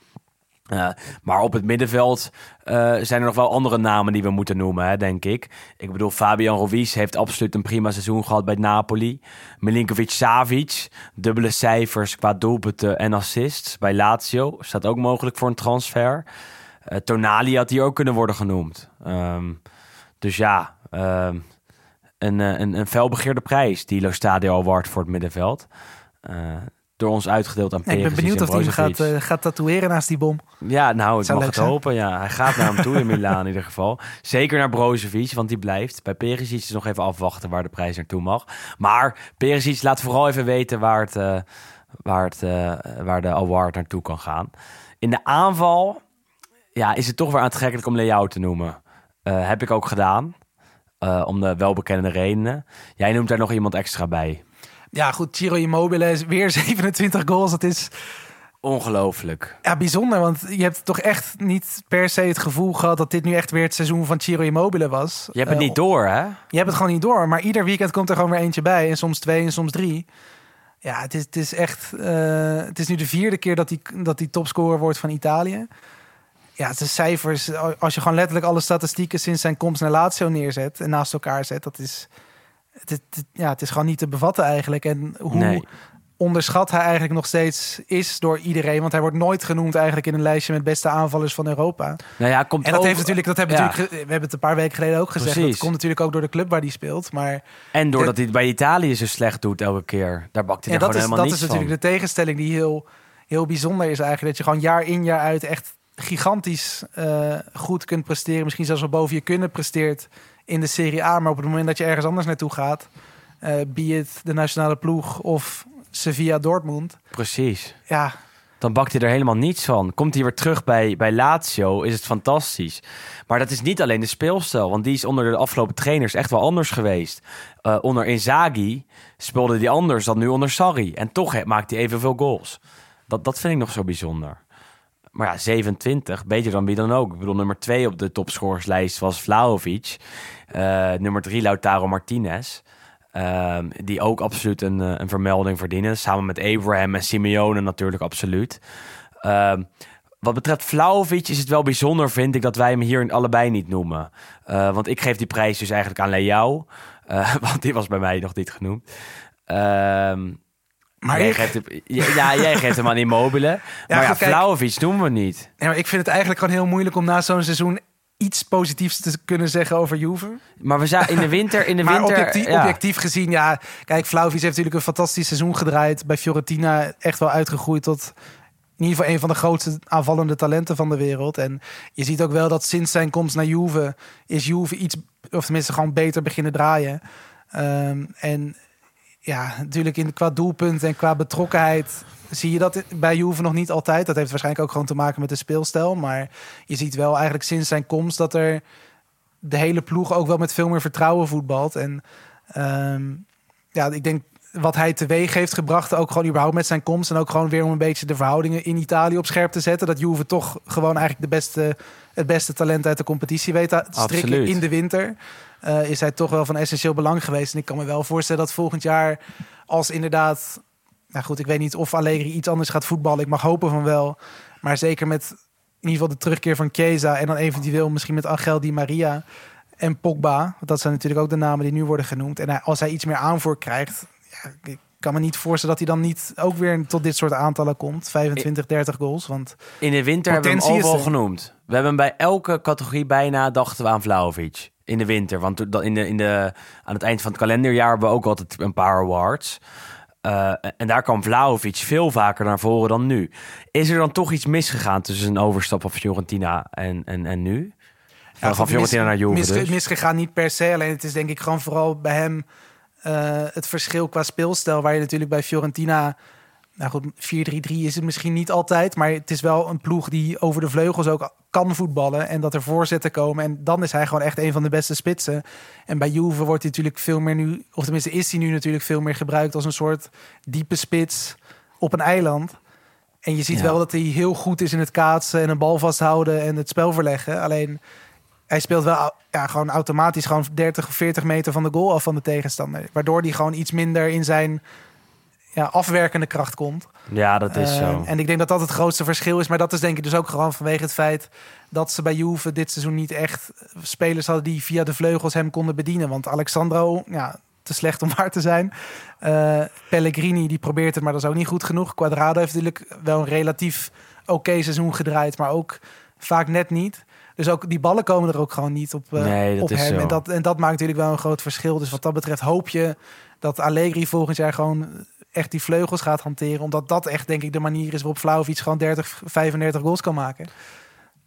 Eh, maar op het middenveld eh, zijn er nog wel andere namen die we moeten noemen, hè, denk ik. Ik bedoel, Fabian Ruiz heeft absoluut een prima seizoen gehad bij Napoli. Milinkovic-Savic, dubbele cijfers qua doelpunten en assists bij Lazio. Staat ook mogelijk voor een transfer. Eh, Tonali had hier ook kunnen worden genoemd. Ehm, dus ja, ehm, een, een, een felbegeerde prijs, die Lo Stadio Award voor het middenveld. Door ons uitgedeeld aan Ja, ik ben benieuwd en of hij hem gaat, eh, gaat tatoeëren naast die bom. Ja, nou, ik Zou mag het zijn. hopen. Ja. Hij gaat naar hem toe in Milaan in ieder geval. Zeker naar Brozovic, want die blijft. Bij Perisic is nog even afwachten waar de prijs naartoe mag. Maar Perisic laat vooral even weten waar, het, eh, waar, het, eh, waar de award naartoe kan gaan. In de aanval ja, is het toch weer aantrekkelijk om Leao te noemen. Heb ik ook gedaan. om de welbekende redenen. Jij noemt daar nog iemand extra bij. Ja, goed, Ciro Immobile is weer 27 goals. Dat is Ongelooflijk. ja, bijzonder, want je hebt toch echt niet per se het gevoel gehad... dat dit nu echt weer het seizoen van Ciro Immobile was. Je hebt het Eh, niet door, hè? Je hebt het gewoon niet door, maar ieder weekend komt er gewoon weer eentje bij. En soms twee en soms drie. Ja, het is, het is echt... eh, het is nu de vierde keer dat hij dat die topscorer wordt van Italië. Ja, het is cijfers. Als je gewoon letterlijk alle statistieken sinds zijn komst naar Lazio neerzet... en naast elkaar zet, dat is... Het, ja, het is gewoon niet te bevatten eigenlijk. En hoe Nee. onderschat hij eigenlijk nog steeds is door iedereen. Want hij wordt nooit genoemd eigenlijk in een lijstje met beste aanvallers van Europa. Nou ja, komt En dat ook- heeft natuurlijk, dat hebben ja. natuurlijk, we hebben het een paar weken geleden ook gezegd. Precies. Dat komt natuurlijk ook door de club waar hij speelt. Maar En doordat hij het bij Italië zo slecht doet elke keer. Daar bakt hij en er dat is, gewoon dat helemaal is niets natuurlijk de tegenstelling die heel, heel bijzonder is eigenlijk. Dat je gewoon jaar in jaar uit echt gigantisch eh, goed kunt presteren. Misschien zelfs wel boven je kunnen presteert in de Serie A. Maar op het moment dat je ergens anders naartoe gaat, eh be het de nationale ploeg of Sevilla Dortmund. Precies. Ja, Dan bakt hij er helemaal niets van. Komt hij weer terug bij, bij Lazio, is het fantastisch. Maar dat is niet alleen de speelstijl. Want die is onder de afgelopen trainers echt wel anders geweest. Eh, onder Inzaghi speelde hij anders dan nu onder Sarri. En toch he- maakt hij evenveel goals. Dat, dat vind ik nog zo bijzonder. Maar ja, 27, beter dan wie dan ook. Ik bedoel, nummer 2 op de topscorerslijst was Vlahovic. Eh, nummer 3 Lautaro Martinez. Ehm, die ook absoluut een, eh, een vermelding verdienen. Samen met Abraham en Simeone natuurlijk absoluut. Ehm, wat betreft Vlahovic is het wel bijzonder, vind ik, dat wij hem hier allebei niet noemen. Eh, want ik geef die prijs dus eigenlijk aan Leao. Want die was bij mij nog niet genoemd. Ehm, maar jij ik, geeft, hem, ja, jij geeft hem aan Immobile. maar ja, kijk. Vlahovic noemen we niet. ja, maar ik vind het eigenlijk gewoon heel moeilijk om na zo'n seizoen iets positiefs te kunnen zeggen over Juve. Maar we zaten in de winter... In de maar winter objectief, ja. objectief gezien, ja. Kijk, Vlaovic heeft natuurlijk een fantastisch seizoen gedraaid. Bij Fiorentina echt wel uitgegroeid tot in ieder geval een van de grootste aanvallende talenten van de wereld. En je ziet ook wel dat sinds zijn komst naar Juve is Juve iets, of tenminste gewoon beter beginnen draaien. Ehm, en ja, natuurlijk in, qua doelpunt en qua betrokkenheid zie je dat bij Juve nog niet altijd. Dat heeft waarschijnlijk ook gewoon te maken met de speelstijl. Maar je ziet wel eigenlijk sinds zijn komst dat er de hele ploeg ook wel met veel meer vertrouwen voetbalt. En ehm, ja, ik denk wat hij teweeg heeft gebracht, ook gewoon überhaupt met zijn komst. En ook gewoon weer om een beetje de verhoudingen in Italië op scherp te zetten. Dat Juve toch gewoon eigenlijk de beste, het beste talent uit de competitie weet te strikken Absoluut. in de winter. Eh, is hij toch wel van essentieel belang geweest. En ik kan me wel voorstellen dat volgend jaar, als inderdaad. Nou goed, ik weet niet of Allegri iets anders gaat voetballen. Ik mag hopen van wel. Maar zeker met in ieder geval de terugkeer van Chiesa. En dan eventueel misschien met Angel Di Maria en Pogba. Want dat zijn natuurlijk ook de namen die nu worden genoemd. En als hij iets meer aanvoer krijgt. Ja, ik kan me niet voorstellen dat hij dan niet ook weer tot dit soort aantallen komt. 25, 30 goals. Want In de winter hebben we hem er. genoemd. We hebben hem bij elke categorie bijna dachten we aan Vlahovic. In de winter. Want dan in de, in de, aan het eind van het kalenderjaar hebben we ook altijd een paar awards. Eh, en daar kwam Vlahovic veel vaker naar voren dan nu. Is er dan toch iets misgegaan tussen zijn overstap van Fiorentina en, en, en nu? Van, van Fiorentina mis- naar Juve mis- dus. Misgegaan niet per se. Alleen het is denk ik gewoon vooral bij hem eh, het verschil qua speelstijl. Waar je natuurlijk bij Fiorentina... Nou goed, 4-3-3 is het misschien niet altijd. Maar het is wel een ploeg die over de vleugels ook kan voetballen. En dat er voorzetten komen. En dan is hij gewoon echt een van de beste spitsen. En bij Juve wordt hij natuurlijk veel meer nu... Of tenminste is hij nu natuurlijk veel meer gebruikt als een soort diepe spits op een eiland. En je ziet Ja. wel dat hij heel goed is in het kaatsen en een bal vasthouden en het spel verleggen. Alleen hij speelt wel ja, gewoon automatisch gewoon 30 of 40 meter van de goal af van de tegenstander. Waardoor hij gewoon iets minder in zijn ja, afwerkende kracht komt. Ja, dat is Eh, zo. En ik denk dat dat het grootste verschil is. Maar dat is denk ik dus ook gewoon vanwege het feit dat ze bij Juve dit seizoen niet echt spelers hadden die via de vleugels hem konden bedienen. Want Alexandro, ja, te slecht om waar te zijn. Eh, Pellegrini, die probeert het, maar dat is ook niet goed genoeg. Quadrado heeft natuurlijk wel een relatief oké seizoen gedraaid, maar ook vaak net niet. Dus ook die ballen komen er ook gewoon niet op, eh, Nee, op hem. En dat, en dat maakt natuurlijk wel een groot verschil. Dus wat dat betreft hoop je dat Allegri volgend jaar gewoon echt die vleugels gaat hanteren. Omdat dat echt, denk ik, de manier is waarop Vlaovic gewoon 30, 35 goals kan maken.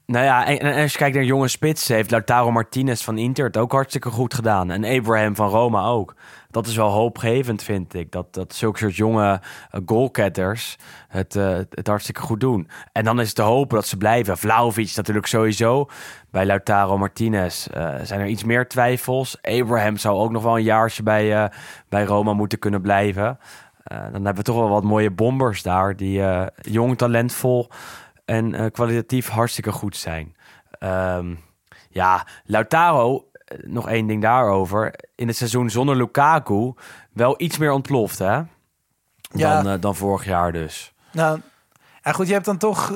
Nou ja, en, als je kijkt naar jonge spitsen, heeft Lautaro Martinez van Inter het ook hartstikke goed gedaan. En Abraham van Roma ook. Dat is wel hoopgevend, vind ik. Dat, dat zulke soort jonge goalgetters het, eh, het hartstikke goed doen. En dan is het te hopen dat ze blijven. Vlaovic natuurlijk sowieso. Bij Lautaro Martinez eh, zijn er iets meer twijfels. Abraham zou ook nog wel een jaartje bij, eh, bij Roma moeten kunnen blijven. Eh, dan hebben we toch wel wat mooie bombers daar. Die eh, jong, talentvol en eh, kwalitatief hartstikke goed zijn. Ehm, ja, Lautaro, nog één ding daarover. In het seizoen zonder Lukaku wel iets meer ontploft, hè? Ja. Dan, dan vorig jaar dus. Nou, ja goed, je hebt dan toch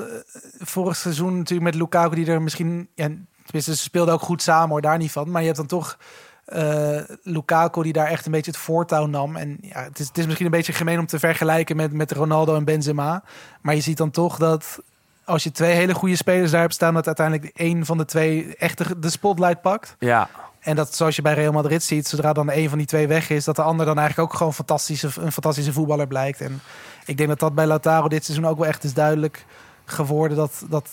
vorig seizoen natuurlijk met Lukaku die er misschien... Ja, tenminste, ze speelden ook goed samen hoor, daar niet van. Maar je hebt dan toch eh, Lukaku die daar echt een beetje het voortouw nam. En ja, het is, het is misschien een beetje gemeen om te vergelijken met, met Ronaldo en Benzema. Maar je ziet dan toch dat als je twee hele goede spelers daar hebt staan, dat uiteindelijk één van de twee echt de, de spotlight pakt. Ja, En dat zoals je bij Real Madrid ziet, zodra dan een van die twee weg is, dat de ander dan eigenlijk ook gewoon fantastische, een fantastische voetballer blijkt. En ik denk dat dat bij Lautaro dit seizoen ook wel echt is duidelijk geworden dat, dat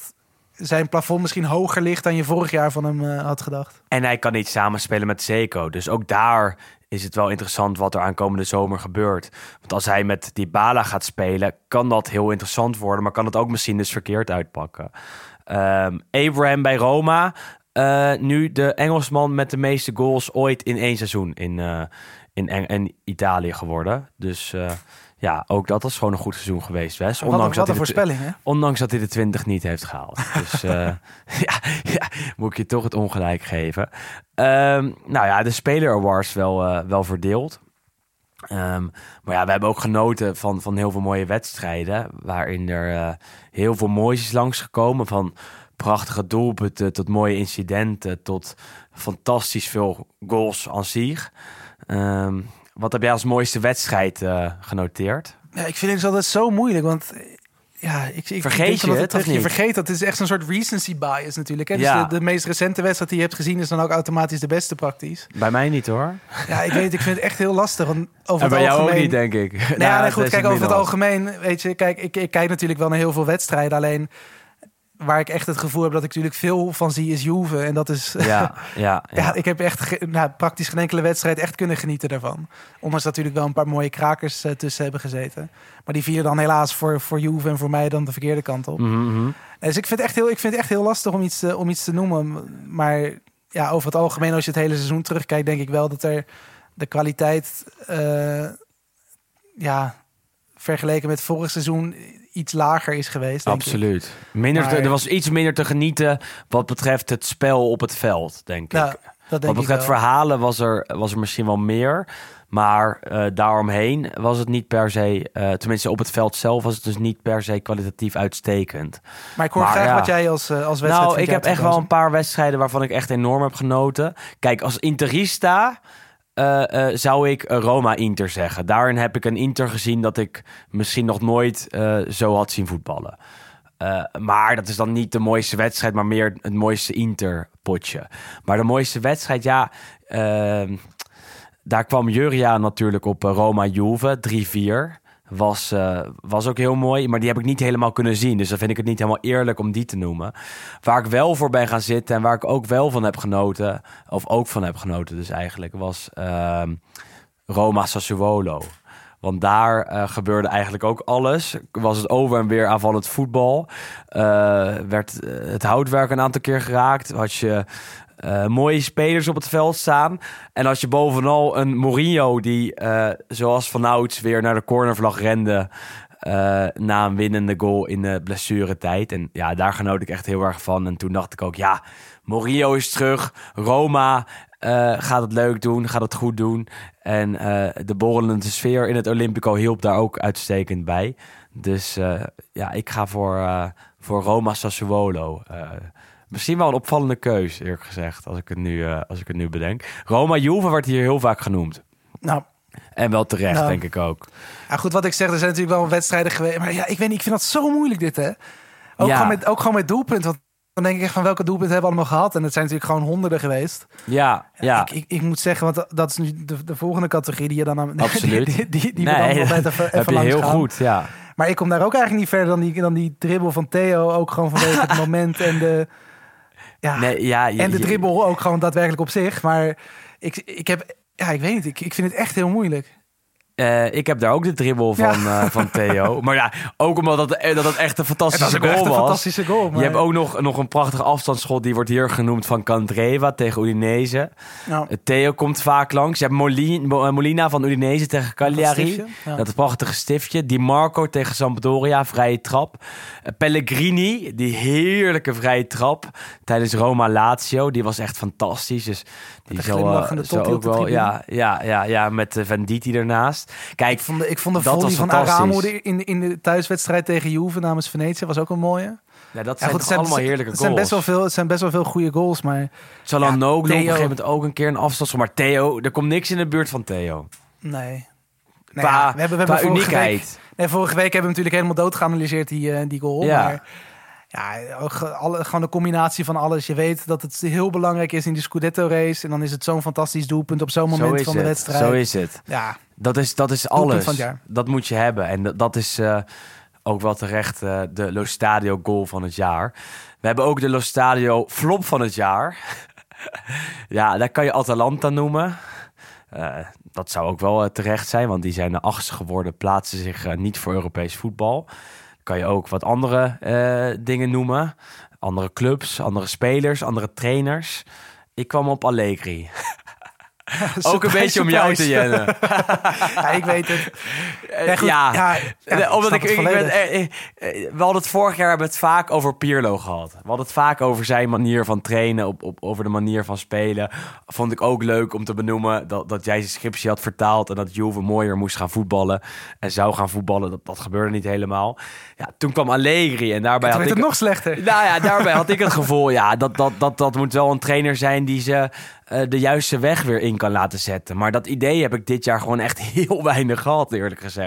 zijn plafond misschien hoger ligt dan je vorig jaar van hem eh, had gedacht. En hij kan niet samenspelen met Zeko. Dus ook daar is het wel interessant wat er aankomende zomer gebeurt. Want als hij met die Bala gaat spelen, kan dat heel interessant worden. Maar kan het ook misschien dus verkeerd uitpakken. Ehm, Abraham bij Roma. eh, nu de Engelsman met de meeste goals ooit in één seizoen in, eh, in, Eng- in Italië geworden. Dus ja, ook dat is gewoon een goed seizoen geweest, Wes. Wat, een- Ondanks dat hij de voorspelling, hè? Ondanks dat hij de 20 niet heeft gehaald. Dus eh, ja, ja, moet ik je toch het ongelijk geven. Ehm, nou ja, de Speler Awards wel, eh, wel verdeeld. Ehm, maar ja, we hebben ook genoten van, van heel veel mooie wedstrijden. Waarin er eh, heel veel moois is langsgekomen. Van prachtige doelpunten tot mooie incidenten. Tot fantastisch veel goals aan zich. Ehm, wat heb jij als mooiste wedstrijd eh, genoteerd? Ja, ik vind het altijd zo moeilijk, want ja, ik, ik Vergeet je dat het? Je vergeet dat. Het is echt zo'n soort recency bias natuurlijk. Hè? Dus Ja. de, de meest recente wedstrijd die je hebt gezien is dan ook automatisch de beste praktisch. Bij mij niet hoor. Ja, ik weet, ik vind het echt heel lastig. Want over En bij het jou ook niet, denk ik. Nou, ja, goed, kijk, over het algemeen, weet je, kijk, ik, ik kijk natuurlijk wel naar heel veel wedstrijden. Alleen waar ik echt het gevoel heb dat ik natuurlijk veel van zie, is Juve. En dat is, Ja, ja, ja. ja, ik heb echt ge- nou, praktisch geen enkele wedstrijd echt kunnen genieten daarvan. Ondanks dat natuurlijk wel een paar mooie krakers eh, tussen hebben gezeten. Maar die vielen dan helaas voor, voor Juve en voor mij dan de verkeerde kant op. Mhm, mhm. Dus ik vind het echt heel, ik vind het echt heel lastig om iets, te, om iets te noemen. Maar ja, over het algemeen, als je het hele seizoen terugkijkt, denk ik wel dat er de kwaliteit, eh, ja, vergeleken met vorig seizoen iets lager is geweest. Absoluut. Minder te- er was iets minder te genieten wat betreft het spel op het veld, denk Nou, ik. dat Wat denk ik betreft verhalen was er, was er misschien wel meer. Maar eh, daaromheen was het niet per se... eh, tenminste, op het veld zelf was het dus niet per se kwalitatief uitstekend. Maar ik hoor Maar graag ja. wat jij als, eh, als wedstrijd Nou, ik heb echt wel een paar wedstrijden waarvan ik echt enorm heb genoten. Kijk, als Interista eh, eh, zou ik Roma-Inter zeggen. Daarin heb ik een Inter gezien dat ik misschien nog nooit eh, zo had zien voetballen. Maar dat is dan niet de mooiste wedstrijd, maar meer het mooiste Inter-potje. Maar de mooiste wedstrijd, ja... daar kwam Juria natuurlijk op Roma-Juve, 3-4. Was, eh, was ook heel mooi, maar die heb ik niet helemaal kunnen zien. Dus dan vind ik het niet helemaal eerlijk om die te noemen. Waar ik wel voor ben gaan zitten en waar ik ook wel van heb genoten... of ook van heb genoten dus eigenlijk... was ehm, Roma-Sassuolo. Want daar eh, gebeurde eigenlijk ook alles. Was het over en weer aanvallend voetbal. Eh, werd het houtwerk een aantal keer geraakt. Had je eh, mooie spelers op het veld staan. En als je bovenal een Mourinho die eh, zoals vanouds weer naar de cornervlag rende... eh, na een winnende goal in de blessuretijd. En ja, daar genoot ik echt heel erg van. En toen dacht ik ook, ja, Mourinho is terug. Roma gaat het leuk doen, gaat het goed doen. En de borrelende sfeer in het Olympico hielp daar ook uitstekend bij. Dus ja, ik ga voor, voor Roma Sassuolo. Misschien wel een opvallende keus, eerlijk gezegd, als ik het nu, eh, als ik het nu bedenk. Roma-Juve wordt hier heel vaak genoemd. Nou, En wel terecht, Nou. denk ik ook. ja, goed, wat ik zeg, er zijn natuurlijk wel wedstrijden geweest. Maar ja, ik weet niet, ik vind dat zo moeilijk dit, hè? Ook, Ja. gewoon, met, ook gewoon met doelpunt. Want dan denk ik echt van welke doelpunten hebben we allemaal gehad? En het zijn natuurlijk gewoon honderden geweest. Ja, ja. Ik, ik, ik moet zeggen, want dat is nu de, de volgende categorie die je dan aan. Absoluut. Die, die, die, die we dan even, even heb je heel gaan. goed, ja. Maar ik kom daar ook eigenlijk niet verder dan die, dan die dribbel van Theo. Ook gewoon vanwege het moment en de. Ja, Nee, ja je- en de dribbel ook gewoon daadwerkelijk op zich. Maar ik, ik heb. Ja, ik weet niet. Ik, ik vind het echt heel moeilijk. Eh, ik heb daar ook de dribbel van, eh, van Theo. Maar ja, ook omdat dat, eh, dat het echt een fantastische echt goal een was. fantastische goal. Maar, Je hebt ook nog, nog een prachtige afstandsschot. Die wordt hier genoemd van Candreva tegen Udinese. Eh, Theo komt vaak langs. Je hebt Molina, Mo- Molina van Udinese tegen Cagliari. ja. Dat prachtige stiftje. Di Marco tegen Sampdoria, vrije trap. Pellegrini, die heerlijke vrije trap tijdens Roma-Lazio. Die was echt fantastisch. Dus die zal, eh, glimlachende zal Totti op ook de wel... Ja, ja, ja, ja, met uh, Venditti ernaast. Kijk, ik vond de, ik vond de volley van. Aramo de- in, in de thuiswedstrijd tegen Juve namens Venetië was ook een mooie. Ja, dat Ja, zijn goed, allemaal heerlijke goals. zijn best wel veel, het zijn best wel veel goede goals, maar Çalhanoğlu Ja, op een gegeven moment ook een keer een afstand. Maar Theo, er komt niks in de buurt van Theo. nee. Ja, we hebben, we hebben vorige uniekheid. week, nee, vorige week hebben we natuurlijk helemaal dood geanalyseerd die, eh, die goal. Ja. Maar ja, alle, gewoon de combinatie van alles. Je weet dat het heel belangrijk is in die Scudetto-race. En dan is het zo'n fantastisch doelpunt op zo'n Zo moment van de wedstrijd. Zo is het. Ja, Dat is, dat is alles. van het jaar. Dat moet je hebben. En dat, dat is eh, ook wel terecht eh, de Lo Stadio goal van het jaar. We hebben ook de Lo Stadio flop van het jaar. ja, daar kan je Atalanta noemen. Eh, dat zou ook wel terecht zijn, want die zijn de achtste geworden, plaatsen zich niet voor Europees voetbal. Kan je ook wat andere eh, dingen noemen. Andere clubs, andere spelers, andere trainers. Ik kwam op Allegri. ook een beetje om jou te jennen. ja, ik weet het. Eh, Ja, goed, ja, Eh, omdat ik, ik ben, eh, we hadden het vorig jaar hebben het vaak over Pirlo gehad. We hadden het vaak over zijn manier van trainen, op, op, over de manier van spelen. Vond ik ook leuk om te benoemen dat, dat jij zijn scriptie had vertaald en dat Juve mooier moest gaan voetballen en zou gaan voetballen. Dat, dat gebeurde niet helemaal. Ja, toen kwam Allegri en daarbij had ik het nog slechter. nou ja, daarbij had ik het gevoel, ja, dat, dat, dat, dat moet wel een trainer zijn die ze de juiste weg weer in kan laten zetten. Maar dat idee heb ik dit jaar gewoon echt heel weinig gehad, eerlijk gezegd.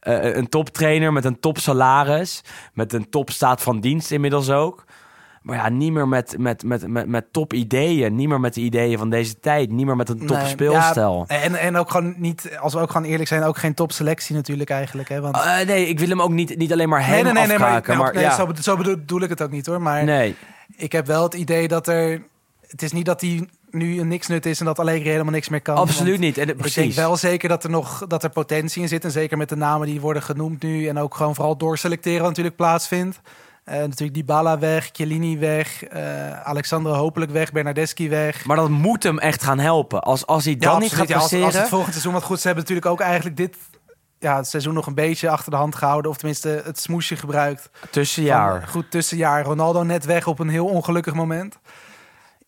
Eh, een toptrainer met een topsalaris, met een topstaat van dienst inmiddels ook. Maar ja, niet meer met, met, met, met, met top ideeën, niet meer met de ideeën van deze tijd, niet meer met een top Nee, speelstijl. ja, en, en ook gewoon niet, als we ook gewoon eerlijk zijn, ook geen topselectie natuurlijk eigenlijk. Hè? Want, Eh, nee, ik wil hem ook niet, niet alleen maar hem nee, nee, nee, nee, maar, nee, maar, ja. zo, zo bedoel ik het ook niet hoor. Maar Nee, ik heb wel het idee dat er. Het is niet dat hij nu een niksnut is en dat Allegri helemaal niks meer kan. absoluut niet. En, Ik precies. denk wel zeker dat er nog dat er potentie in zit. En zeker met de namen die worden genoemd nu. En ook gewoon vooral doorselecteren wat natuurlijk plaatsvindt. Eh natuurlijk Dybala weg, Chiellini weg, eh Alexandre hopelijk weg, Bernardeschi weg. Maar dat moet hem echt gaan helpen. Als, als hij dan niet gaat. Ja, als, presteren... als het volgend seizoen wat goed ze hebben natuurlijk ook eigenlijk dit ja, het seizoen nog een beetje achter de hand gehouden. Of tenminste het smoesje gebruikt. tussenjaar Van, goed tussenjaar. Ronaldo net weg op een heel ongelukkig moment.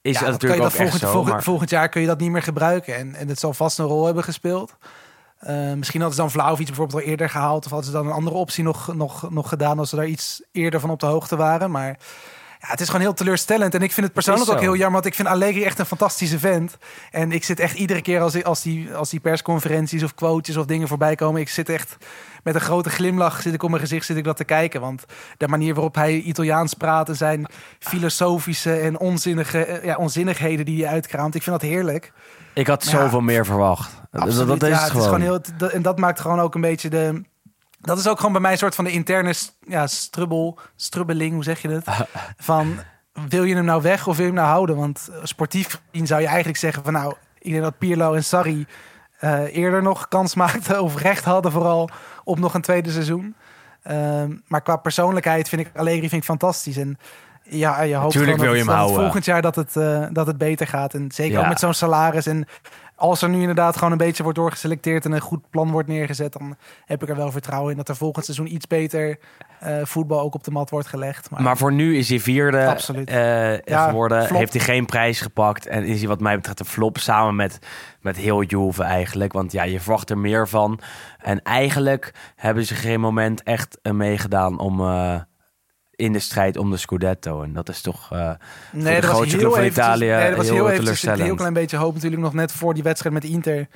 Is ja, dat dan kan natuurlijk je ook dat echt volgend, zo. volgend, maar- volgend jaar kun je dat niet meer gebruiken. En, en het zal vast een rol hebben gespeeld. Eh, misschien hadden ze dan Vlaovic bijvoorbeeld al eerder gehaald. Of hadden ze dan een andere optie nog, nog, nog gedaan... als ze daar iets eerder van op de hoogte waren. Maar ja, het is gewoon heel teleurstellend. En ik vind het persoonlijk Is ook heel jammer... want ik vind Allegri echt een fantastische vent. En ik zit echt iedere keer als, als, die, als die persconferenties... of quotes of dingen voorbij komen... ik zit echt met een grote glimlach zit ik op mijn gezicht zit ik dat te kijken. Want de manier waarop hij Italiaans praat... en zijn filosofische en onzinnige, eh, ja, onzinnigheden die hij uitkraamt... ik vind dat heerlijk. Ik had zoveel meer verwacht. Absoluut, dat is ja, het gewoon. heel, en dat maakt gewoon ook een beetje de. Dat is ook gewoon bij mij een soort van de interne ja, strubbel, strubbeling, hoe zeg je dat? Van wil je hem nou weg of wil je hem nou houden? Want eh, sportief gezien zou je eigenlijk zeggen van nou, ik denk dat Pirlo en Sarri eh, eerder nog kans maakten of recht hadden vooral op nog een tweede seizoen. Ehm, maar qua persoonlijkheid vind ik Allegri vind ik fantastisch en ja, je hoopt Tuurlijk gewoon wil je dat, hem het- dat het houden. volgend jaar dat het, eh, dat het beter gaat. En zeker Ja. ook met zo'n salaris. En als er nu inderdaad gewoon een beetje wordt doorgeselecteerd en een goed plan wordt neergezet, dan heb ik er wel vertrouwen in dat er volgend seizoen iets beter eh, voetbal ook op de mat wordt gelegd. Maar, Maar voor nu is hij vierde Absoluut. eh, Ja, geworden. flop. Heeft hij geen prijs gepakt. En is hij wat mij betreft een flop samen met, met heel Juve eigenlijk. Want ja, je verwacht er meer van. En eigenlijk hebben ze geen moment echt eh, meegedaan om... in de strijd om de Scudetto. En dat is toch eh, voor de grootste club van eventjes- Italië nee, er was heel, heel eventjes een teleurstellend. heel klein beetje hoop natuurlijk nog net voor die wedstrijd met Inter.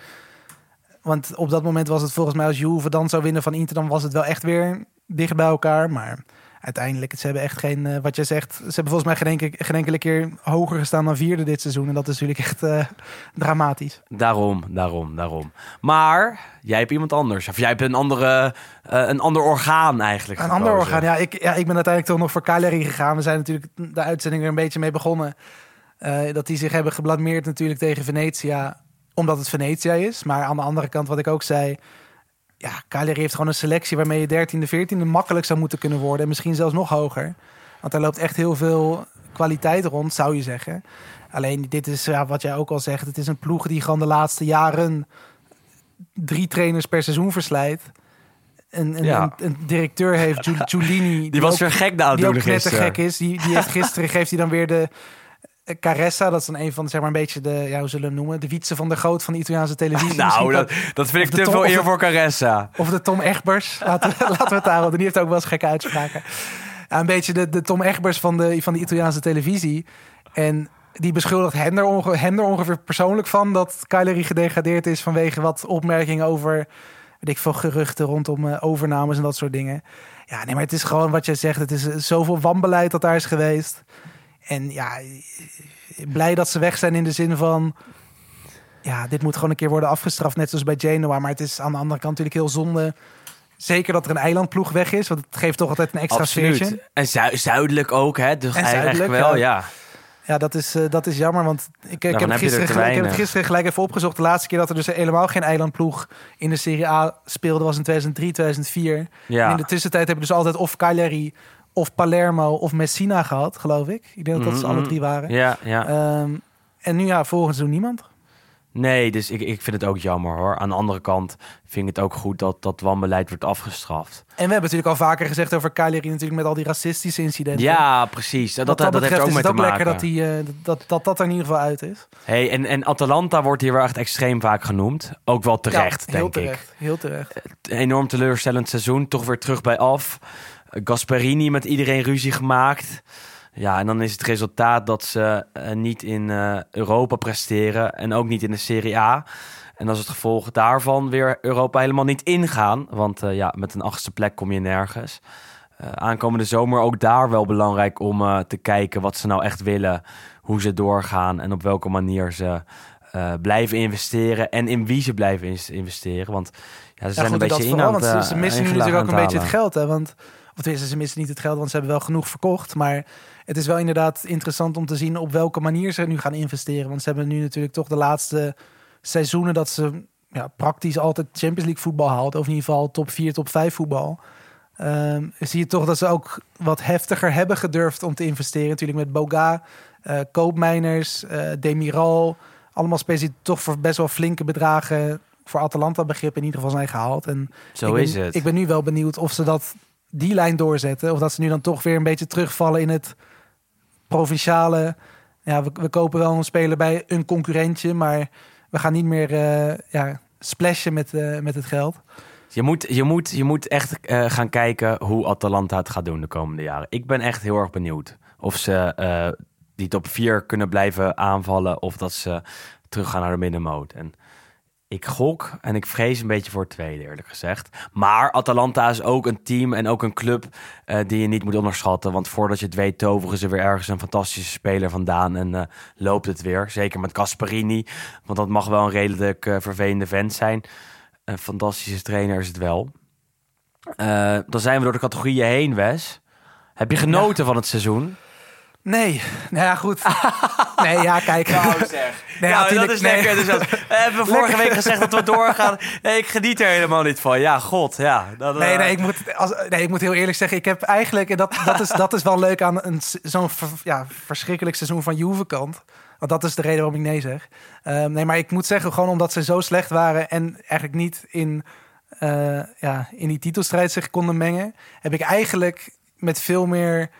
Want op dat moment was het volgens mij als Juve dan zou winnen van Inter, dan was het wel echt weer dicht bij elkaar. Maar uiteindelijk, ze hebben echt geen, eh, wat jij zegt, ze hebben volgens mij geen enkele, geen enkele keer hoger gestaan dan vierde dit seizoen. En dat is natuurlijk echt eh, dramatisch. Daarom, daarom, daarom. Maar jij hebt iemand anders. Of jij hebt een, andere, eh, een ander orgaan eigenlijk Een ander orgaan. Ja ik, ja, ik ben uiteindelijk toch nog voor Cagliari gegaan. We zijn natuurlijk de uitzending er een beetje mee begonnen. Dat die zich hebben geblameerd natuurlijk tegen Venetia. Omdat het Venetia is. Maar aan de andere kant, wat ik ook zei. Ja, Cagliari heeft gewoon een selectie waarmee je 13e, 14e makkelijk zou moeten kunnen worden. En misschien zelfs nog hoger. Want er loopt echt heel veel kwaliteit rond, zou je zeggen. Alleen dit is, ja, wat jij ook al zegt, het is een ploeg die gewoon de laatste jaren drie trainers per seizoen verslijt. Een, een, Ja. een, een directeur heeft, Giul- Giulini. Die was ook- weer gek het die ook doen gisteren. knettergek is. Die, die heeft gisteren geeft hij dan weer de eh, Caressa. Dat is dan een van, zeg maar, een beetje de, ja, hoe zullen we hem noemen? De Wietse van der Goot van de Italiaanse televisie. Nou, dat, dat vind ik de te Tom- veel eer de- voor Caressa. Of de Tom Egbers. Laten we, laten we het daarop. Die heeft ook wel eens gekke uitspraken. Ja, een beetje de, de Tom Egbers van de, van de Italiaanse televisie. En die beschuldigt hem er, onge- hem er ongeveer persoonlijk van... dat Cagliari gedegradeerd is vanwege wat opmerkingen over... weet ik veel, geruchten rondom eh, overnames en dat soort dingen. Ja, nee, maar het is gewoon wat jij zegt. Het is eh, zoveel wanbeleid dat daar is geweest. En ja, eh, blij dat ze weg zijn in de zin van... Ja, dit moet gewoon een keer worden afgestraft, net zoals bij Genoa. Maar het is aan de andere kant natuurlijk heel zonde... Zeker dat er een eilandploeg weg is, want het geeft toch altijd een extra sfeertje. Absoluut. En zu- zuidelijk ook, hè? Dus En eigenlijk zuidelijk, wel, ja. ja. Dat is, eh, dat is jammer, want ik, ik, Daarvan heb er gisteren, gelijk- ik heb het gisteren gelijk even opgezocht. De laatste keer dat er dus helemaal geen eilandploeg in de Serie A speelde was in 2003, 2004. Ja. En in de tussentijd hebben we dus altijd of Cagliari of Palermo of Messina gehad, geloof ik. Ik denk dat dat ze Mhm, alle drie waren. Ja, ja. Ehm, en nu ja, volgens seizoen niemand. Nee, dus ik, ik vind het ook jammer hoor. Aan de andere kant vind ik het ook goed dat dat wanbeleid wordt afgestraft. En we hebben natuurlijk al vaker gezegd over Cagliari natuurlijk met al die racistische incidenten. Ja, precies. Dat, dat, dat, dat heeft ook is mee het ook lekker dat, die, eh, dat, dat, dat er in ieder geval uit is. Hey, en, en Atalanta wordt hier wel echt extreem vaak genoemd. Ook wel terecht, Ja, heel denk terecht, Heel terecht. Enorm teleurstellend seizoen. Toch weer terug bij af. Gasperini met iedereen ruzie gemaakt. Ja, en dan is het resultaat dat ze eh, niet in eh, Europa presteren. En ook niet in de Serie A. En als het gevolg daarvan weer Europa helemaal niet ingaan. Want eh, ja, met een achtste plek kom je nergens. Aankomende zomer ook daar wel belangrijk om te kijken wat ze nou echt willen. Hoe ze doorgaan en op welke manier ze blijven investeren. En in wie ze blijven investeren. Want ja, ze zijn een beetje in aan het, ze, ze missen natuurlijk ook een beetje het geld. Hè? Want, of tenminste, ze missen niet het geld, want ze hebben wel genoeg verkocht. Maar het is wel inderdaad interessant om te zien op welke manier ze nu gaan investeren. Want ze hebben nu natuurlijk toch de laatste seizoenen dat ze ja, praktisch altijd Champions League voetbal haalt. Of in ieder geval top 4, top 5 voetbal. Ehm, zie je toch dat ze ook wat heftiger hebben gedurfd om te investeren. Natuurlijk met Boga, eh Koopmijners, eh Demiral. Allemaal spelers die toch voor best wel flinke bedragen voor Atalanta begrip in ieder geval zijn gehaald. En Zo ik ben, is het. Ik ben nu wel benieuwd of ze dat die lijn doorzetten. Of dat ze nu dan toch weer een beetje terugvallen in het provinciale. Ja, we, we kopen wel een speler bij een concurrentje, maar we gaan niet meer eh, ja, splashen met, eh, met het geld. Je moet, je moet, je moet echt eh, gaan kijken hoe Atalanta het gaat doen de komende jaren. Ik ben echt heel erg benieuwd of ze die top 4 kunnen blijven aanvallen of dat ze teruggaan naar de middenmoot. En ik gok en ik vrees een beetje voor het tweede, eerlijk gezegd. Maar Atalanta is ook een team en ook een club eh, die je niet moet onderschatten. Want voordat je het weet, toveren ze weer ergens een fantastische speler vandaan en eh, loopt het weer. Zeker met Gasparini, want dat mag wel een redelijk eh, vervelende vent zijn. Een fantastische trainer is het wel. Dan zijn we door de categorieën heen, Wes. Heb je genoten van het seizoen? Nee, nou ja, goed. nee, ja, kijk. zeg. Nee, nou, dat is nee. lekker. Dus dat, we hebben vorige week gezegd dat we doorgaan. Nee, ik geniet er helemaal niet van. Ja, god, ja. Dat, eh, Nee, nee, ik moet, als, nee, ik moet heel eerlijk zeggen, ik heb eigenlijk, en dat, dat, is, dat is wel leuk aan zo'n ja, verschrikkelijk seizoen van Juve kant. Want dat is de reden waarom ik nee zeg. Ehm, nee, maar ik moet zeggen, gewoon omdat ze zo slecht waren en eigenlijk niet in, eh, ja, in die titelstrijd zich konden mengen, heb ik eigenlijk met veel meer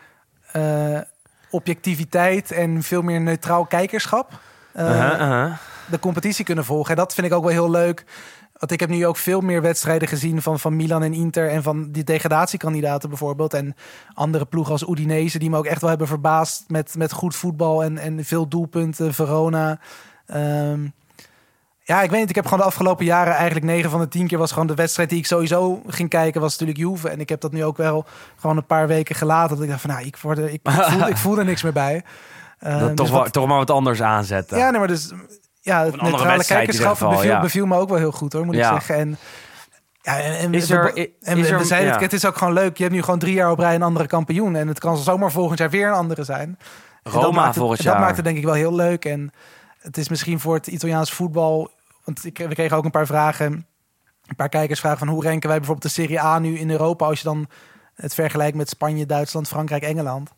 eh, objectiviteit en veel meer neutraal kijkerschap uh-huh. de competitie kunnen volgen. En dat vind ik ook wel heel leuk. Want ik heb nu ook veel meer wedstrijden gezien van, van Milan en Inter en van die degradatiekandidaten bijvoorbeeld. En andere ploegen als Udinese die me ook echt wel hebben verbaasd met, met goed voetbal en, en veel doelpunten. Verona. Ehm, ja, ik weet niet. Ik heb gewoon de afgelopen jaren eigenlijk 9 van de 10 keer was gewoon de wedstrijd die ik sowieso ging kijken was natuurlijk Juve. En ik heb dat nu ook wel gewoon een paar weken gelaten. Dat ik dacht van nou, ik, word er, ik, voel, ik voel er niks meer bij. Ehm, Dat dus toch, wat- wel- toch maar wat anders aanzetten. ja, nee, maar dus ja, het neutrale kijkerschap geval, beviel, ja. beviel me ook wel heel goed hoor, moet Ja. ik zeggen. En, ja, en, en, Is we- er- en is we, er- we zeiden het, ja. het is ook gewoon leuk. Je hebt nu gewoon drie jaar op rij een andere kampioen. En het kan zomaar volgend jaar weer een andere zijn. Roma dat volgend Dat jaar. maakt het denk ik wel heel leuk. En het is misschien voor het Italiaans voetbal... Want ik, we kregen ook een paar vragen... Een paar kijkers vragen van hoe ranken wij bijvoorbeeld de Serie A nu in Europa... als je dan het vergelijkt met Spanje, Duitsland, Frankrijk, Engeland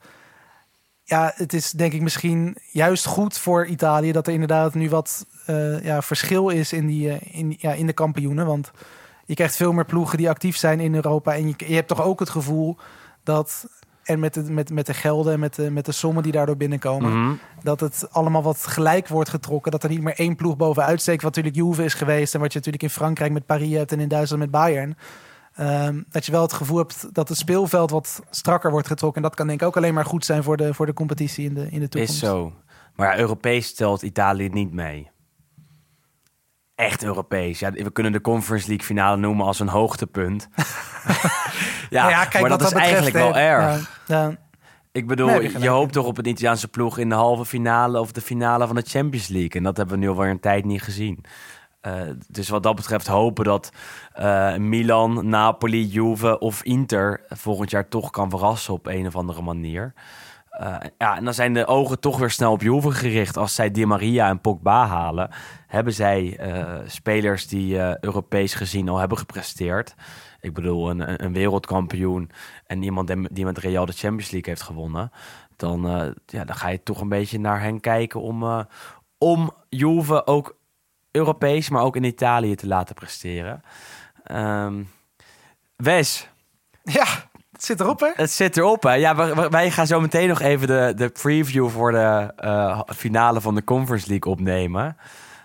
ja, het is denk ik misschien juist goed voor Italië dat er inderdaad nu wat eh, ja, verschil is in, die, eh, in, ja, in de kampioenen. Want je krijgt veel meer ploegen die actief zijn in Europa. En je, je hebt toch ook het gevoel dat, en met de, met, met de gelden en met de, met de sommen die daardoor binnenkomen, Mhm. dat het allemaal wat gelijk wordt getrokken. Dat er niet meer één ploeg bovenuit steekt, wat natuurlijk Juve is geweest. En wat je natuurlijk in Frankrijk met Paris hebt en in Duitsland met Bayern. Ehm, dat je wel het gevoel hebt dat het speelveld wat strakker wordt getrokken. En dat kan denk ik ook alleen maar goed zijn voor de, voor de competitie in de, in de toekomst. Is zo. Maar ja, Europees stelt Italië niet mee. Echt Europees. Ja, we kunnen de Conference League finale noemen als een hoogtepunt. ja, Nou ja, kijk, maar dat is betreft, eigenlijk wel erg. Ja, ja. Ik bedoel, Nee, je hoopt toch op een Italiaanse ploeg in de halve finale of de finale van de Champions League. En dat hebben we nu alweer een tijd niet gezien. Eh, dus wat dat betreft hopen dat eh, Milan, Napoli, Juve of Inter volgend jaar toch kan verrassen op een of andere manier. Eh, ja, en dan zijn de ogen toch weer snel op Juve gericht. Als zij Di Maria en Pogba halen, hebben zij eh, spelers die eh, Europees gezien al hebben gepresteerd. Ik bedoel, een, een- wereldkampioen en iemand die- met Real de Champions League heeft gewonnen. Dan, ja, dan ga je toch een beetje naar hen kijken om, om Juve ook Europees, maar ook in Italië te laten presteren. Ehm, Wes, ja, het zit erop hè. het zit erop, hè? Ja, wij gaan zo meteen nog even de, de preview voor de eh, finale van de Conference League opnemen.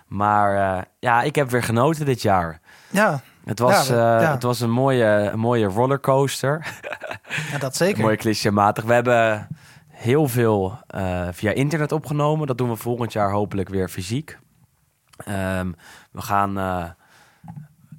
Maar eh, ja, ik heb weer genoten dit jaar. Ja, Het was, Ja, eh, ja. het was een mooie, een mooie rollercoaster. ja dat zeker. Mooi clichématig. We hebben heel veel via internet opgenomen. Dat doen we volgend jaar hopelijk weer fysiek. Ehm, we gaan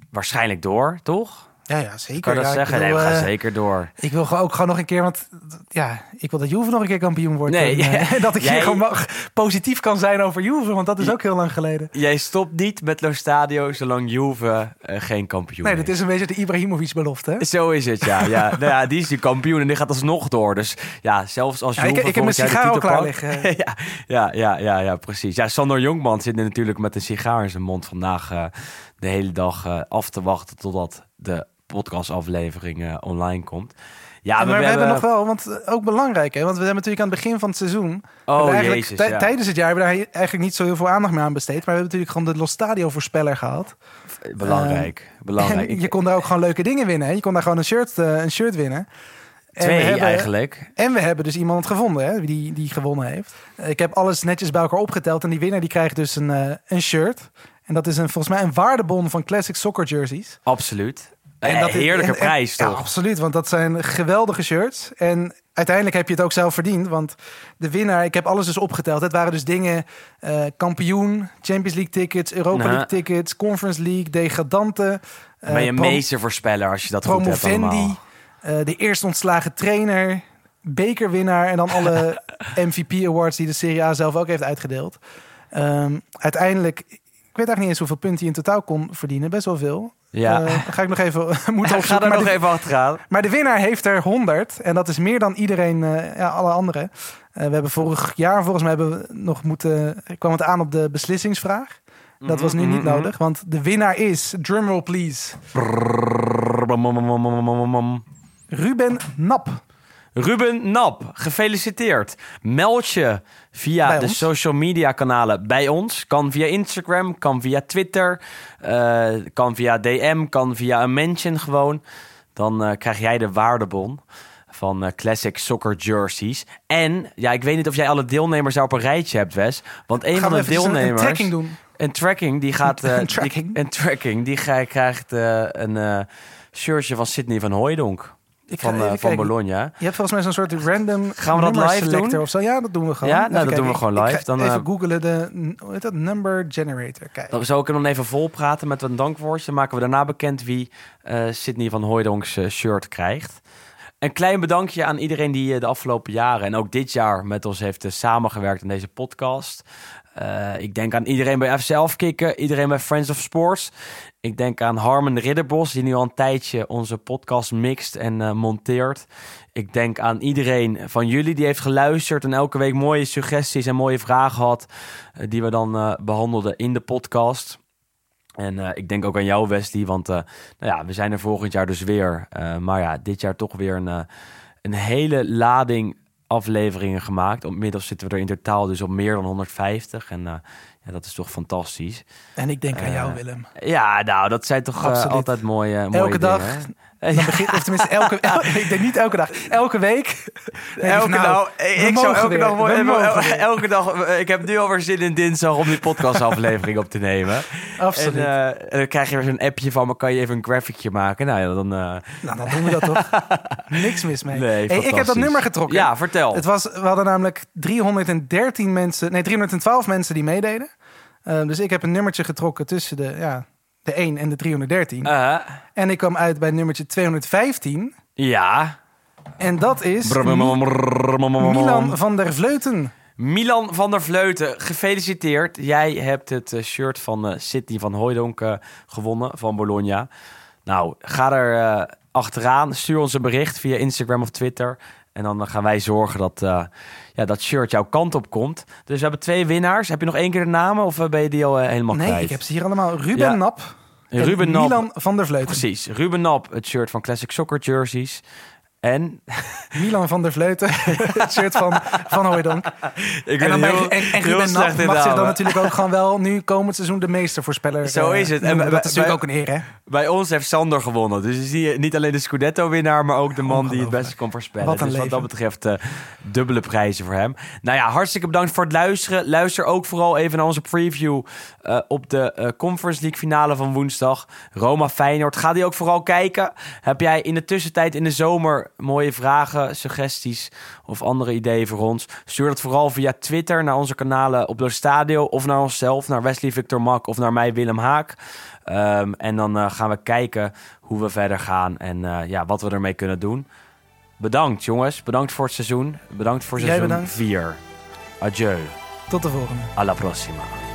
waarschijnlijk door, toch? Ja, ja, zeker. Kan dat Ja, ik zeggen? bedoel, nee, we gaan eh, zeker door. Ik wil ook gewoon nog een keer, want ja, ik wil dat Juve nog een keer kampioen wordt. Nee, En, eh, dat ik jij- hier gewoon mag, positief kan zijn over Juve, want dat is ook heel lang geleden. Jij stopt niet met Lo Stadio zolang Juve eh, geen kampioen Nee, dit is een beetje de Ibrahimovic-belofte. Zo is het, ja. ja. nou ja, die is nu kampioen en die gaat alsnog door. Dus ja, zelfs als Ja, Juve ik- ik heb mijn sigaar al klaar liggen. ja, ja, ja, ja, ja, precies. Ja, Sander Jongman zit natuurlijk met een sigaar in zijn mond vandaag de hele dag af te wachten totdat de podcastaflevering eh, online komt. Ja, maar we, hebben nog wel, want eh, ook belangrijk, hè? Want we hebben natuurlijk aan het begin van het seizoen. Oh, eigenlijk jezus, ja. Tijdens het jaar hebben we daar eigenlijk niet zo heel veel aandacht meer aan besteed. Maar we hebben natuurlijk gewoon de Los Stadio voorspeller gehad. Belangrijk, belangrijk. En Ik- je kon daar ook gewoon leuke dingen winnen. Hè? Je kon daar gewoon een shirt, eh, een shirt winnen. En Twee we hebben, eigenlijk. En we hebben dus iemand gevonden hè, die, die gewonnen heeft. Eh, Ik heb alles netjes bij elkaar opgeteld. En die winnaar die krijgt dus een, eh, een shirt. En dat is een, volgens mij een waardebon van Classic Soccer Jerseys. Absoluut. En En dat heerlijke en- prijs, toch? absoluut. Want dat zijn geweldige shirts. En uiteindelijk heb je het ook zelf verdiend. Want de winnaar, ik heb alles dus opgeteld. Het waren dus dingen, eh, kampioen, Champions League tickets, Europa Nou. League tickets, Conference League, degradanten. Dan ben je eh, prom- meestervoorspeller als je dat goed hebt allemaal. eh, de eerst ontslagen trainer, bekerwinnaar en dan alle MVP awards die de Serie A zelf ook heeft uitgedeeld. Ehm, uiteindelijk, ik weet eigenlijk niet eens hoeveel punten hij in totaal kon verdienen, best wel veel. Ja. Eh, ga ik nog even moeten Ik ga er nog de, even achteraan. maar de winnaar heeft er 100 en dat is meer dan iedereen, eh, ja, alle anderen. Eh, we hebben vorig jaar volgens mij hebben we nog moeten, kwam het aan op de beslissingsvraag. Dat was nu Mhm, niet nodig, want de winnaar is, drumroll please, Ruben Nap. Ruben Nap, gefeliciteerd. Meld je via Bij de ons. social media kanalen bij ons. Kan via Instagram, kan via Twitter, eh, kan via DM, kan via een mention gewoon. Dan eh, krijg jij de waardebon van eh, Classic Soccer Jerseys. En, ja, ik weet niet of jij alle deelnemers daar op een rijtje hebt, Wes. Want een Gaan van de even een- een deelnemers... tracking doen? Een tracking, die gaat... Een tracking? Die, een tracking, die krijgt een shirtje van Sydney van Hooijdonk. Ik Van, eh, van. Bologna. Je hebt volgens mij zo'n soort random Gaan we dat live selector doen? of zo. Ja, dat doen we gewoon. Ja, nou, dat doen we gewoon live. Dan, even eh, googlen de, hoe heet dat, number generator. Kijk. Dan zou ik dan even vol praten met een dankwoordje. Dan maken we daarna bekend wie eh Sydney van Hooijdonks eh, shirt krijgt. Een klein bedankje aan iedereen die de afgelopen jaren en ook dit jaar met ons heeft samengewerkt in deze podcast. Eh, ik denk aan iedereen bij FC Kikken, iedereen bij Friends of Sports. Ik denk aan Harmen Ridderbos, die nu al een tijdje onze podcast mixt en eh, monteert. Ik denk aan iedereen van jullie die heeft geluisterd en elke week mooie suggesties en mooie vragen had, eh, die we dan eh, behandelden in de podcast. En ik denk ook aan jou, Wesley, want nou ja, we zijn er volgend jaar dus weer. Maar ja, dit jaar toch weer een, een hele lading afleveringen gemaakt. Inmiddels zitten we er in totaal dus op meer dan 150. En eh, En dat is toch fantastisch. En ik denk aan jou, Eh, Willem. Ja, nou, dat zijn toch eh, altijd mooie, mooie Elke dingen, dag. hè? Dan begint, of tenminste, elke, el- ik denk niet elke dag. Elke week. Elke nou, dag, ik zou elke weer, dag, we elke dag, ik heb nu alweer zin in dinsdag om die podcastaflevering op te nemen. Absoluut. En eh, dan krijg je weer zo'n appje van me, kan je even een graphicje maken? Nou ja, dan... eh, Nou, dan doen we dat toch. Niks mis mee. Nee, Hey, ik heb dat nummer getrokken. Ja, vertel. Het was, we hadden namelijk 313 mensen, nee, 312 mensen die meededen. Eh, dus ik heb een nummertje getrokken tussen de, ja, de 1 en de 313. Eh, En ik kwam uit bij nummertje 215. ja. En dat is Milan van der Vleuten. Milan van der Vleuten, gefeliciteerd. Jij hebt het eh, shirt van eh Sidney van Hooijdonk eh, gewonnen van Bologna. Nou, ga er eh, achteraan. Stuur ons een bericht via Instagram of Twitter. En dan gaan wij zorgen dat eh, ja, dat shirt jouw kant op komt. Dus we hebben twee winnaars. Heb je nog één keer de namen of eh, ben je die al eh, helemaal Nee, kwijt? ik heb ze hier allemaal. Ruben Ja. Nap en Ruben Nap. Milan van der Vleuten. Precies. Ruben Nap, het shirt van Classic Soccer Jerseys. En Milan van der Vleuten, het shirt van, van Hooijdonk. ik En, dan bij, en, en heel Ruben slecht Nap in mag zich dan natuurlijk ook gewoon wel nu komend seizoen de meestervoorspeller Zo eh, is het. En dat is natuurlijk bij- ook een eer, hè? Bij ons heeft Sander gewonnen. Dus je ziet niet alleen de Scudetto-winnaar, maar ook de man die het beste kon voorspellen. Wat dus wat dat betreft eh, dubbele prijzen voor hem. Nou ja, hartstikke bedankt voor het luisteren. Luister ook vooral even naar onze preview eh, op de Conference League finale van woensdag. Roma Feyenoord. Ga die ook vooral kijken. Heb jij in de tussentijd in de zomer mooie vragen, suggesties of andere ideeën voor ons? Stuur dat vooral via Twitter naar onze kanalen op de Stadio of naar onszelf, naar Wesley Victor Mak of naar mij Willem Haak. Ehm, en dan eh, gaan we kijken hoe we verder gaan en eh, ja, wat we ermee kunnen doen. Bedankt jongens, bedankt voor het seizoen. Bedankt voor Jij seizoen bedankt. 4. Adieu, Tot de volgende. alla prossima.